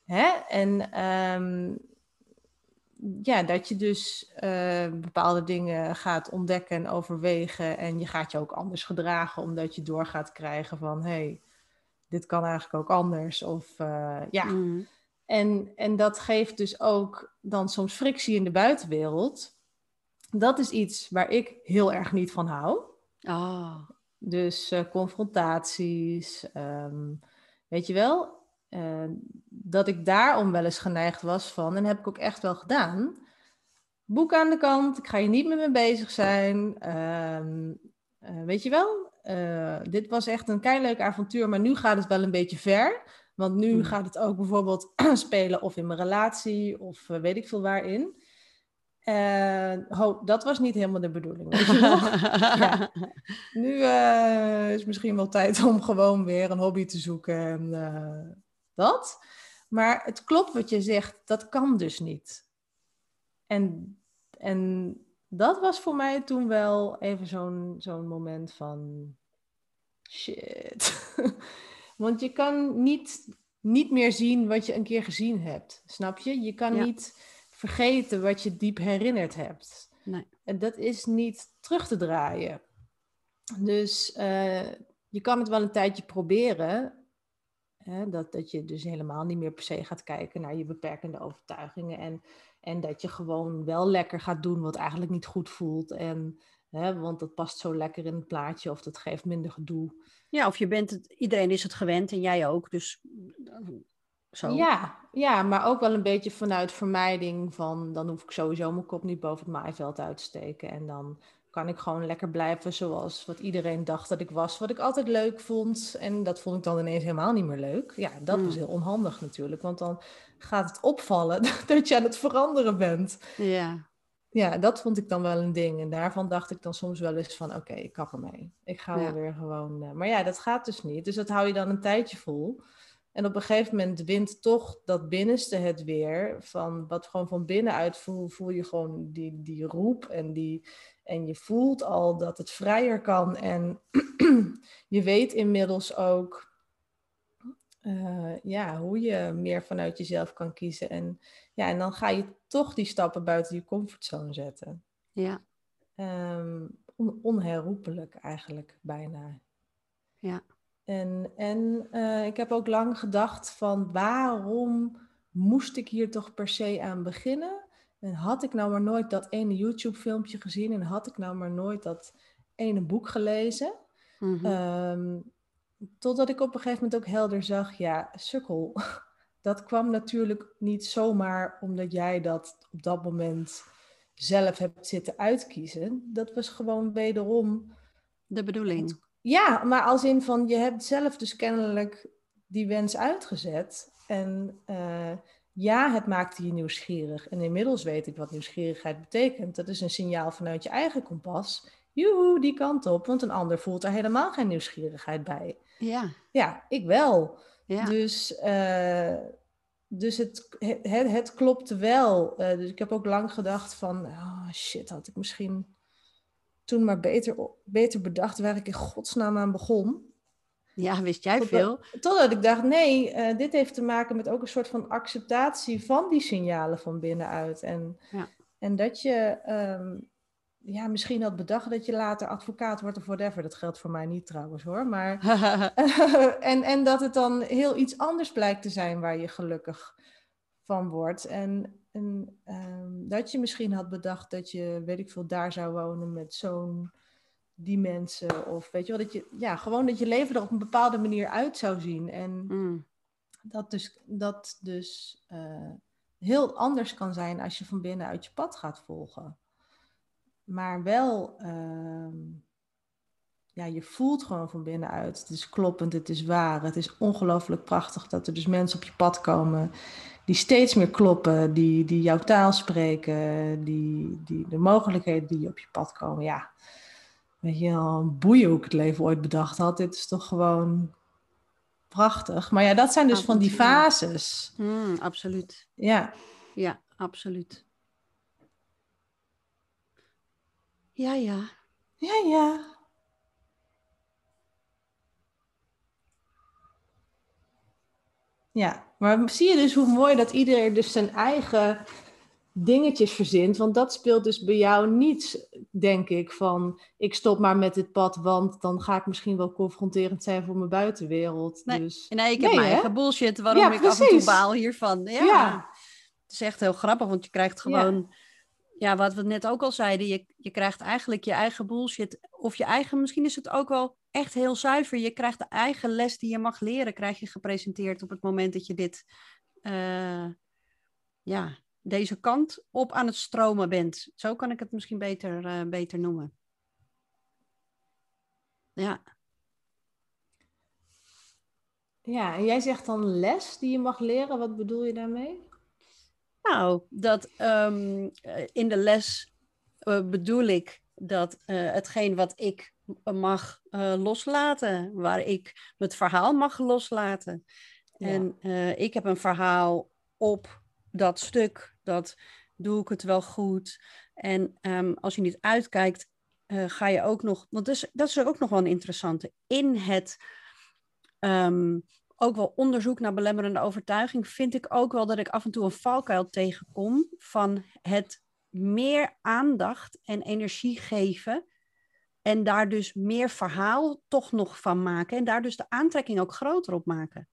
Speaker 1: Hè? En ehm, ja, dat je dus eh, bepaalde dingen gaat ontdekken en overwegen. En je gaat je ook anders gedragen, omdat je door gaat krijgen van hé, hey, dit kan eigenlijk ook anders. Of eh, ja.
Speaker 2: Mm.
Speaker 1: En, en dat geeft dus ook dan soms frictie in de buitenwereld. Dat is iets waar ik heel erg niet van hou.
Speaker 2: Ah.
Speaker 1: Dus eh, confrontaties, ehm, weet je wel, eh, dat ik daarom wel eens geneigd was van, en heb ik ook echt wel gedaan. Boek aan de kant, ik ga hier niet meer mee bezig zijn. ehm, eh, weet je wel, dit was echt een keileuk avontuur, maar nu gaat het wel een beetje ver. Want nu
Speaker 2: Hmm.
Speaker 1: gaat het ook bijvoorbeeld *clears throat* spelen of in mijn relatie of eh, weet ik veel waarin. Eh, ho, dat was niet helemaal de bedoeling. Weet je wel? *laughs* Ja. Nu eh, is misschien wel tijd om gewoon weer een hobby te zoeken en dat. Maar het klopt wat je zegt, dat kan dus niet. En, en dat was voor mij toen wel even zo'n zo'n moment van shit. *laughs* Want je kan niet, niet meer zien wat je een keer gezien hebt, snap je? Je kan
Speaker 2: Ja.
Speaker 1: niet vergeten wat je diep herinnerd hebt.
Speaker 2: Nee.
Speaker 1: En dat is niet terug te draaien. Dus eh, je kan het wel een tijdje proberen. Hè, dat, dat je dus helemaal niet meer per se gaat kijken naar je beperkende overtuigingen. En, en dat je gewoon wel lekker gaat doen wat eigenlijk niet goed voelt. En, hè, want dat past zo lekker in het plaatje of dat geeft minder gedoe.
Speaker 2: Ja, of je bent het, iedereen is het gewend en jij ook, dus eh, zo.
Speaker 1: Ja, ja, maar ook wel een beetje vanuit vermijding van dan hoef ik sowieso mijn kop niet boven het maaiveld uit te steken. En dan kan ik gewoon lekker blijven zoals wat iedereen dacht dat ik was, wat ik altijd leuk vond. En dat vond ik dan ineens helemaal niet meer leuk. Ja, dat was
Speaker 2: Mm.
Speaker 1: heel onhandig natuurlijk, want dan gaat het opvallen *laughs* dat je aan het veranderen bent.
Speaker 2: Ja.
Speaker 1: Ja, dat vond ik dan wel een ding. En daarvan dacht ik dan soms wel eens van, oké, ik kap ermee. Ik ga
Speaker 2: Ja.
Speaker 1: weer gewoon... eh, maar ja, dat gaat dus niet. Dus dat hou je dan een tijdje vol. En op een gegeven moment wint toch dat binnenste het weer. Van wat gewoon van binnenuit voel, voel je gewoon die, die roep. En, die, en je voelt al dat het vrijer kan. En *clears throat* je weet inmiddels ook eh, ja, hoe je meer vanuit jezelf kan kiezen. En, ja, en dan ga je toch die stappen buiten je comfortzone zetten.
Speaker 2: Ja.
Speaker 1: Um, onherroepelijk eigenlijk bijna.
Speaker 2: Ja.
Speaker 1: En, en uh, ik heb ook lang gedacht van waarom moest ik hier toch per se aan beginnen? En had ik nou maar nooit dat ene YouTube filmpje gezien en had ik nou maar nooit dat ene boek gelezen?
Speaker 2: Mm
Speaker 1: -hmm. Totdat ik op een gegeven moment ook helder zag, ja, sukkel. *laughs* Dat kwam natuurlijk niet zomaar omdat jij dat op dat moment zelf hebt zitten uitkiezen. Dat was gewoon wederom.
Speaker 2: De bedoeling.
Speaker 1: Ja, maar als in van je hebt zelf dus kennelijk die wens uitgezet. En uh, ja, het maakte je nieuwsgierig. En inmiddels weet ik wat nieuwsgierigheid betekent. Dat is een signaal vanuit je eigen kompas. Joehoe, die kant op. Want een ander voelt er helemaal geen nieuwsgierigheid bij.
Speaker 2: Ja.
Speaker 1: Ja, ik wel.
Speaker 2: Ja.
Speaker 1: Dus, uh, dus het, het, het klopte wel. Uh, dus ik heb ook lang gedacht van, oh shit, had ik misschien toen maar beter, beter bedacht waar ik in godsnaam aan begon.
Speaker 2: Ja, wist jij totdat, veel?
Speaker 1: Totdat ik dacht, nee, uh, dit heeft te maken met ook een soort van acceptatie van die signalen van binnenuit. En,
Speaker 2: ja.
Speaker 1: en dat je um, ja, misschien had bedacht dat je later advocaat wordt of whatever. Dat geldt voor mij niet trouwens hoor. Maar, *laughs* *laughs* en, en dat het dan heel iets anders blijkt te zijn waar je gelukkig van wordt. En, en um, dat je misschien had bedacht dat je, weet ik veel, daar zou wonen met zo'n die mensen. Of weet je wel, dat je, ja, gewoon dat je leven er op een bepaalde manier uit zou zien. En
Speaker 2: mm.
Speaker 1: dat dus, dat dus uh, heel anders kan zijn als je van binnen uit je pad gaat volgen. Maar wel, uh, ja, je voelt gewoon van binnenuit. Het is kloppend, het is waar. Het is ongelooflijk prachtig dat er dus mensen op je pad komen die steeds meer kloppen, die, die jouw taal spreken, die, die de mogelijkheden die op je pad komen. Ja, weet je wel, boeien hoe ik het leven ooit bedacht had. Dit is toch gewoon prachtig. Maar ja, dat zijn dus van die fases.
Speaker 2: Mm, absoluut.
Speaker 1: Ja.
Speaker 2: Ja, absoluut. Ja, ja.
Speaker 1: Ja, ja. Ja, maar zie je dus hoe mooi dat iedereen dus zijn eigen dingetjes verzint? Want dat speelt dus bij jou niet, denk ik, van ik stop maar met dit pad, want dan ga ik misschien wel confronterend zijn voor mijn buitenwereld.
Speaker 2: Nee,
Speaker 1: dus...
Speaker 2: nee ik heb
Speaker 1: Nee,
Speaker 2: mijn eigen bullshit waarom
Speaker 1: Ja,
Speaker 2: ik af en toe baal hiervan. Ja.
Speaker 1: Ja.
Speaker 2: Het is echt heel grappig, want je krijgt gewoon... Ja, wat we net ook al zeiden, je, je krijgt eigenlijk je eigen bullshit. Of je eigen, misschien is het ook wel echt heel zuiver. Je krijgt de eigen les die je mag leren, krijg je gepresenteerd op het moment dat je dit, eh, ja, deze kant op aan het stromen bent. Zo kan ik het misschien beter, eh, beter noemen. Ja,
Speaker 1: Ja, en jij zegt dan les die je mag leren. Wat bedoel je daarmee?
Speaker 2: Nou, dat ehm, eh, in de les eh, bedoel ik dat eh, hetgeen wat ik mag loslaten, waar ik het verhaal mag loslaten.
Speaker 1: Ja.
Speaker 2: En ik heb een verhaal op dat stuk, dat doe ik het wel goed. En ehm, als je niet uitkijkt, ga je ook nog, want dat is, dat is ook nog wel een interessante, in het ehm, ook wel onderzoek naar belemmerende overtuiging, vind ik ook wel dat ik af en toe een valkuil tegenkom van het meer aandacht en energie geven en daar dus meer verhaal toch nog van maken en daar dus de aantrekking ook groter op maken.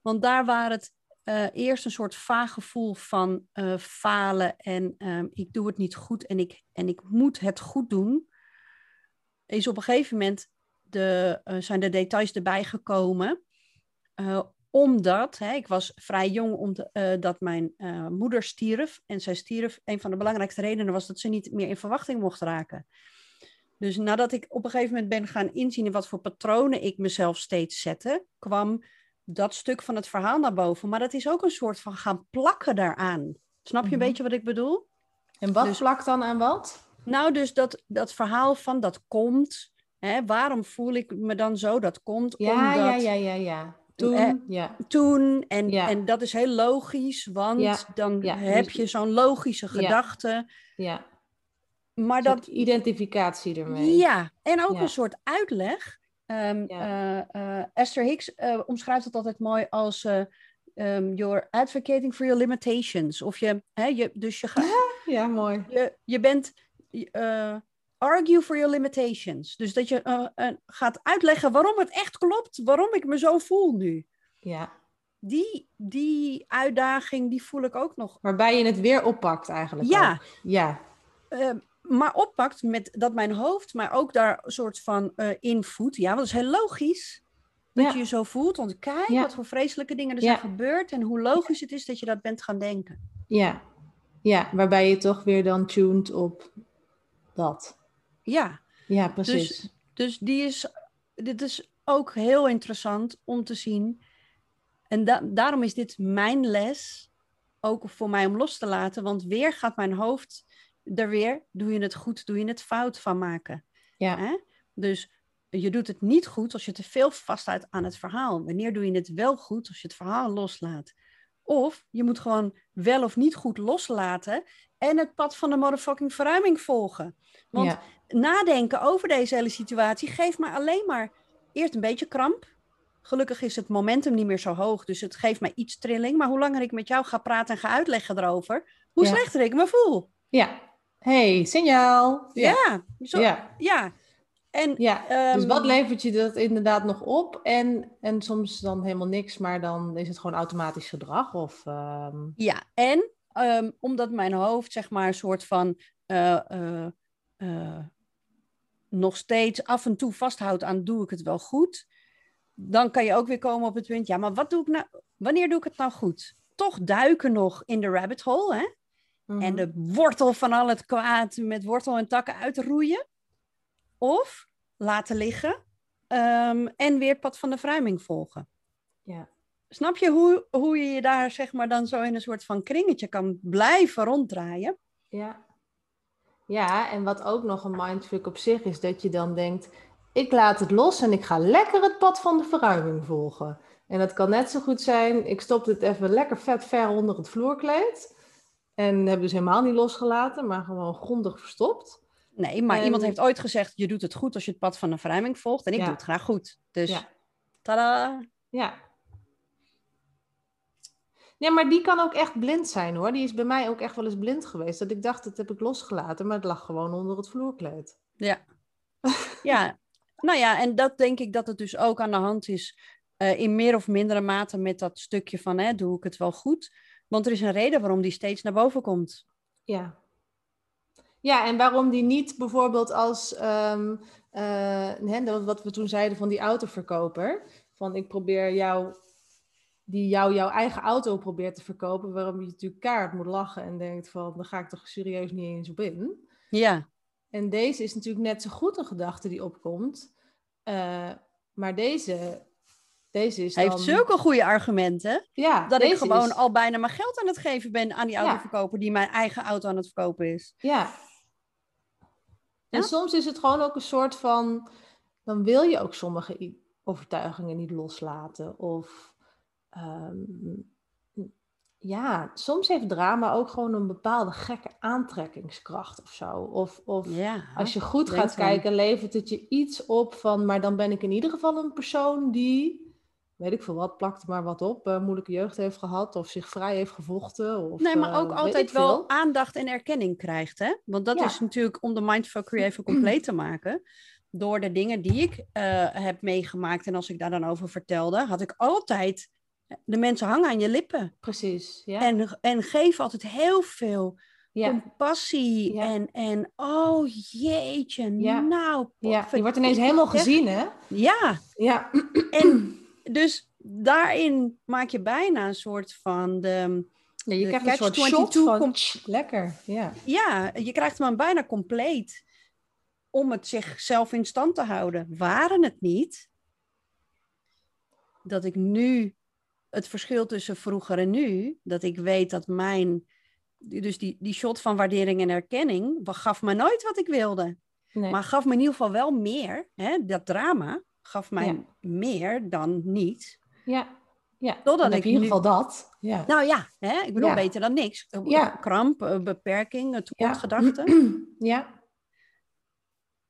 Speaker 2: Want daar waar het eh, eerst een soort vaag gevoel van eh, falen en ehm, ik doe het niet goed en ik, en ik moet het goed doen, is op een gegeven moment de, eh, zijn de details erbij gekomen. Eh, omdat, hè, ik was vrij jong omdat dat mijn eh, moeder stierf. En zij stierf, een van de belangrijkste redenen was dat ze niet meer in verwachting mocht raken. Dus nadat ik op een gegeven moment ben gaan inzien in wat voor patronen ik mezelf steeds zette, kwam dat stuk van het verhaal naar boven. Maar dat is ook een soort van gaan plakken daaraan. Snap je
Speaker 1: Mhm.
Speaker 2: een beetje wat ik bedoel?
Speaker 1: En wat
Speaker 2: Dus-
Speaker 1: plakt dan aan wat?
Speaker 2: Nou, dus dat, dat verhaal van dat komt. Hè, waarom voel ik me dan zo? Dat komt
Speaker 1: Ja,
Speaker 2: omdat...
Speaker 1: ja, ja, ja, ja. Toen,
Speaker 2: eh,
Speaker 1: ja.
Speaker 2: toen. En,
Speaker 1: Ja.
Speaker 2: en dat is heel logisch, want
Speaker 1: Ja,
Speaker 2: dan heb
Speaker 1: dus-
Speaker 2: je zo'n logische gedachte.
Speaker 1: ja.
Speaker 2: Maar
Speaker 1: Dat identificatie ermee.
Speaker 2: ja, en ook een soort uitleg. Ehm, eh, eh, Esther Hicks omschrijft het altijd mooi als ehm, you're advocating for your limitations. Of je, hè, je dus je, gaat,
Speaker 1: Ja, mooi.
Speaker 2: je, je bent argue for your limitations. Dus dat je eh, eh, gaat uitleggen waarom het echt klopt, waarom ik me zo voel nu.
Speaker 1: Ja.
Speaker 2: Die, die uitdaging, die voel ik ook nog.
Speaker 1: Waarbij je het weer oppakt eigenlijk.
Speaker 2: Ja.
Speaker 1: ook. Ja.
Speaker 2: Eh, maar oppakt met dat mijn hoofd mij ook daar een soort van invoedt. Ja, want dat is heel logisch. Dat
Speaker 1: Ja.
Speaker 2: je je zo voelt. Want kijk
Speaker 1: Ja.
Speaker 2: wat voor vreselijke dingen er
Speaker 1: Ja.
Speaker 2: zijn gebeurd. En hoe logisch het is dat je dat bent gaan denken.
Speaker 1: Ja. Ja, waarbij je toch weer dan tuned op dat.
Speaker 2: Ja,
Speaker 1: Ja, precies.
Speaker 2: dus die is, dit is ook heel interessant om te zien. En da- daarom is dit mijn les. Ook voor mij om los te laten. Want weer gaat mijn hoofd er weer, doe je het goed, doe je het fout van maken.
Speaker 1: ja.
Speaker 2: Hè? Dus je doet het niet goed als je te veel vasthoudt aan het verhaal. Wanneer doe je het wel goed als je het verhaal loslaat? Of je moet gewoon wel of niet goed loslaten en het pad van de motherfucking verruiming volgen. Want
Speaker 1: ja.
Speaker 2: Nadenken over deze hele situatie geeft mij alleen maar eerst een beetje kramp. Gelukkig is het momentum niet meer zo hoog, dus het geeft mij iets trilling. Maar hoe langer ik met jou ga praten en ga uitleggen erover, hoe
Speaker 1: Ja.
Speaker 2: slechter ik me voel.
Speaker 1: ja. hey, signaal. Ja.
Speaker 2: Ja, zo, ja.
Speaker 1: Ja.
Speaker 2: En
Speaker 1: ja. dus
Speaker 2: ehm,
Speaker 1: wat levert je dat inderdaad nog op? En, en soms dan helemaal niks, maar dan is het gewoon automatisch gedrag. Of, ehm,
Speaker 2: Ja, en ehm, omdat mijn hoofd zeg maar een soort van eh, eh, eh, nog steeds af en toe vasthoudt aan doe ik het wel goed, dan kan je ook weer komen op het punt, ja, maar wat doe ik nou, wanneer doe ik het nou goed? Toch duiken nog in de rabbit hole, hè?
Speaker 1: mhm.
Speaker 2: En de wortel van al het kwaad met wortel en takken uitroeien. Of laten liggen ehm, en weer het pad van de verruiming volgen.
Speaker 1: Ja.
Speaker 2: Snap je hoe, hoe je je daar zeg maar dan zo in een soort van kringetje kan blijven ronddraaien?
Speaker 1: Ja. Ja, en wat ook nog een mindfuck op zich is, dat je dan denkt, ik laat het los en ik ga lekker het pad van de verruiming volgen. En dat kan net zo goed zijn, ik stop dit even lekker vet ver onder het vloerkleed. En heb dus helemaal niet losgelaten, maar gewoon grondig verstopt.
Speaker 2: Nee, maar
Speaker 1: En-
Speaker 2: iemand heeft ooit gezegd, je doet het goed als je het pad van de verruiming volgt. En ik
Speaker 1: Ja.
Speaker 2: doe het graag goed. Dus,
Speaker 1: Ja.
Speaker 2: tada!
Speaker 1: Ja. Ja, maar die kan ook echt blind zijn hoor. Die is bij mij ook echt wel eens blind geweest. Dat ik dacht, dat heb ik losgelaten, maar het lag gewoon onder het vloerkleed.
Speaker 2: Ja. ja, nou ja, en dat denk ik dat het dus ook aan de hand is eh, in meer of mindere mate met dat stukje van, hè, doe ik het wel goed? Want er is een reden waarom die steeds naar boven komt.
Speaker 1: Ja. Ja, en waarom die niet bijvoorbeeld als, ehm, eh, hè, wat we toen zeiden van die autoverkoper, van ik probeer jou, die jou jouw eigen auto probeert te verkopen, waarom je natuurlijk kaart moet lachen en denkt van, daar ga ik toch serieus niet eens op in.
Speaker 2: Ja,
Speaker 1: En deze is natuurlijk net zo goed een gedachte die opkomt, eh, maar deze, deze is
Speaker 2: hij
Speaker 1: dan...
Speaker 2: heeft zulke goede argumenten.
Speaker 1: ja,
Speaker 2: Dat ik gewoon
Speaker 1: is-
Speaker 2: al bijna mijn geld aan het geven ben aan die
Speaker 1: Ja.
Speaker 2: autoverkoper die mijn eigen auto aan het verkopen is.
Speaker 1: Ja. En
Speaker 2: Ja?
Speaker 1: soms is het gewoon ook een soort van, dan wil je ook sommige overtuigingen niet loslaten. Of ehm, ja, soms heeft drama ook gewoon een bepaalde gekke aantrekkingskracht of zo. Of, of
Speaker 2: Ja,
Speaker 1: als je goed
Speaker 2: denk
Speaker 1: gaat kijken, levert het je iets op van, maar dan ben ik in ieder geval een persoon die, weet ik veel wat, plakt maar wat op, eh, moeilijke jeugd heeft gehad of zich vrij heeft gevochten. Of,
Speaker 2: Nee, maar
Speaker 1: eh,
Speaker 2: ook altijd wel aandacht en erkenning krijgt, hè? Want dat
Speaker 1: Ja.
Speaker 2: is natuurlijk om de mindfuckery even *clears throat* compleet te maken. Door de dingen die ik eh, heb meegemaakt en als ik daar dan over vertelde, had ik altijd de mensen hangen aan je lippen.
Speaker 1: Precies, ja.
Speaker 2: En, en geef altijd heel veel
Speaker 1: ja.
Speaker 2: compassie
Speaker 1: Ja.
Speaker 2: en, en oh jeetje,
Speaker 1: Ja.
Speaker 2: nou.
Speaker 1: Ja, je wordt ineens helemaal gezien, hè?
Speaker 2: Ja,
Speaker 1: Ja,
Speaker 2: en dus daarin maak je bijna een soort van de,
Speaker 1: ja je
Speaker 2: De
Speaker 1: krijgt een soort
Speaker 2: catch-22
Speaker 1: shot van... Lekker, ja.
Speaker 2: ja, je krijgt hem bijna compleet om het zichzelf in stand te houden. Waren het niet dat ik nu het verschil tussen vroeger en nu, dat ik weet dat mijn, dus die, die shot van waardering en erkenning, gaf me nooit wat ik wilde,
Speaker 1: Nee.
Speaker 2: maar gaf me in ieder geval wel meer. Hè? Dat drama gaf mij
Speaker 1: Ja.
Speaker 2: meer dan niet.
Speaker 1: Ja, ja.
Speaker 2: Totdat ik
Speaker 1: in ieder
Speaker 2: nu-
Speaker 1: geval dat. Ja.
Speaker 2: Nou ja, hè? ik bedoel
Speaker 1: Ja.
Speaker 2: beter dan niks.
Speaker 1: Ja.
Speaker 2: Kramp, eh, beperking,
Speaker 1: ja.
Speaker 2: tekortgedachten. *clears throat*
Speaker 1: ja.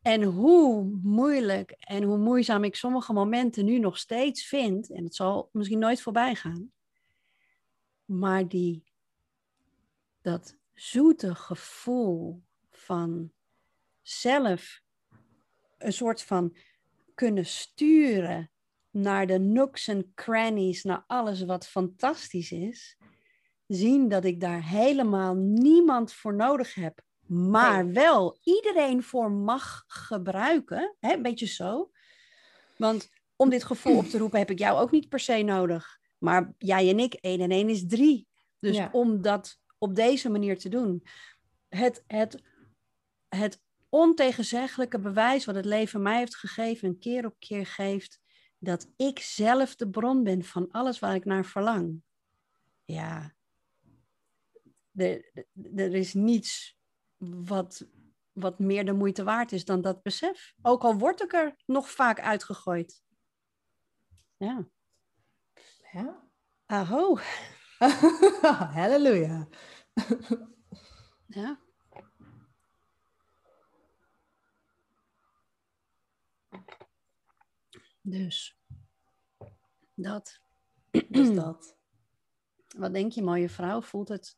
Speaker 2: En hoe moeilijk en hoe moeizaam ik sommige momenten nu nog steeds vind, en het zal misschien nooit voorbij gaan, maar die, dat zoete gevoel van zelf een soort van kunnen sturen naar de nooks en crannies, naar alles wat fantastisch is, zien dat ik daar helemaal niemand voor nodig heb, maar
Speaker 1: Nee.
Speaker 2: wel iedereen voor mag gebruiken. Hè? Een beetje zo. Want om dit gevoel op te *clears throat* roepen heb ik jou ook niet per se nodig. Maar jij en ik, één en één is drie. Dus
Speaker 1: Ja.
Speaker 2: om dat op deze manier te doen. Het, het, het ontegenzeggelijke bewijs wat het leven mij heeft gegeven, en keer op keer geeft, dat ik zelf de bron ben van alles waar ik naar verlang. Ja, er, er is niets wat, wat meer de moeite waard is dan dat besef. Ook al word ik er nog vaak uitgegooid. Ja.
Speaker 1: ja.
Speaker 2: Aho. *laughs*
Speaker 1: Halleluja.
Speaker 2: Ja. Dus. Dat.
Speaker 1: Dus dat. *clears throat*
Speaker 2: Wat denk je, mooie vrouw? Voelt het,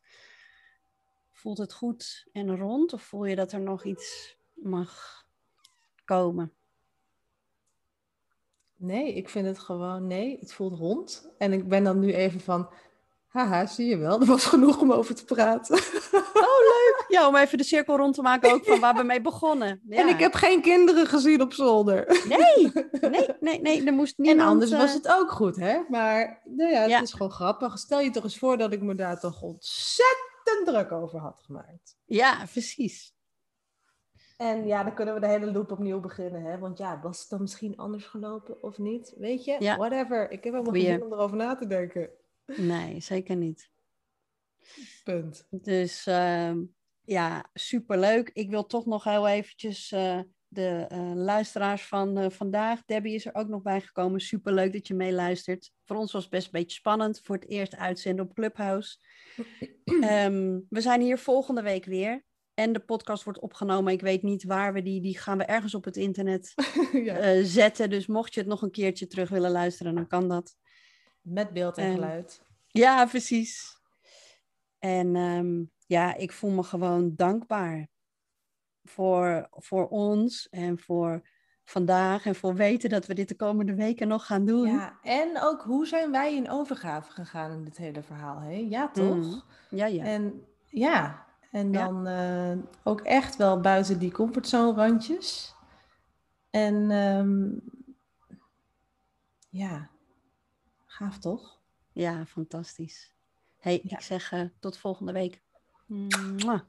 Speaker 2: voelt het goed en rond? Of voel je dat er nog iets mag komen?
Speaker 1: Nee, ik vind het gewoon, nee, het voelt rond. En ik ben dan nu even van, haha, zie je wel, er was genoeg om over te praten.
Speaker 2: Ja, om even de cirkel rond te maken ook van waar we mee begonnen. *laughs* Ja.
Speaker 1: En ik heb geen kinderen gezien op zolder.
Speaker 2: Nee, *laughs* nee, nee, nee, er moest niemand...
Speaker 1: en anders was
Speaker 2: eh,
Speaker 1: het ook goed, hè? Maar nou ja, het
Speaker 2: Ja.
Speaker 1: is gewoon grappig. Stel je toch eens voor dat ik me daar toch ontzettend druk over had gemaakt.
Speaker 2: Ja, precies.
Speaker 1: En ja, dan kunnen we de hele loop opnieuw beginnen, hè? Want ja, was het dan misschien anders gelopen of niet? Weet je,
Speaker 2: Ja.
Speaker 1: whatever. Ik heb helemaal geen zin om erover na te denken.
Speaker 2: Nee, zeker niet.
Speaker 1: Punt.
Speaker 2: Dus ehm, ja, superleuk. Ik wil toch nog heel eventjes eh, de eh, luisteraars van eh, vandaag. Debbie is er ook nog bij gekomen. Superleuk dat je meeluistert. Voor ons was het best een beetje spannend voor het eerst uitzenden op Clubhouse. *clears throat* Ehm, we zijn hier volgende week weer. En de podcast wordt opgenomen. Ik weet niet waar we die, die gaan we ergens op het internet *laughs*
Speaker 1: ja.
Speaker 2: eh, zetten. Dus mocht je het nog een keertje terug willen luisteren, dan kan dat.
Speaker 1: Met beeld en
Speaker 2: en-
Speaker 1: geluid.
Speaker 2: Ja, precies. En ehm, ja, ik voel me gewoon dankbaar voor, voor ons en voor vandaag en voor weten dat we dit de komende weken nog gaan doen.
Speaker 1: Ja, en ook hoe zijn wij in overgave gegaan in dit hele verhaal, hè? Ja, toch?
Speaker 2: Mm. ja, ja.
Speaker 1: En ja, en
Speaker 2: Ja.
Speaker 1: dan eh, ook echt wel buiten die comfortzone randjes. En ehm, ja, gaaf toch?
Speaker 2: ja fantastisch. hey,
Speaker 1: Ja.
Speaker 2: ik zeg eh, tot volgende week. Mwah.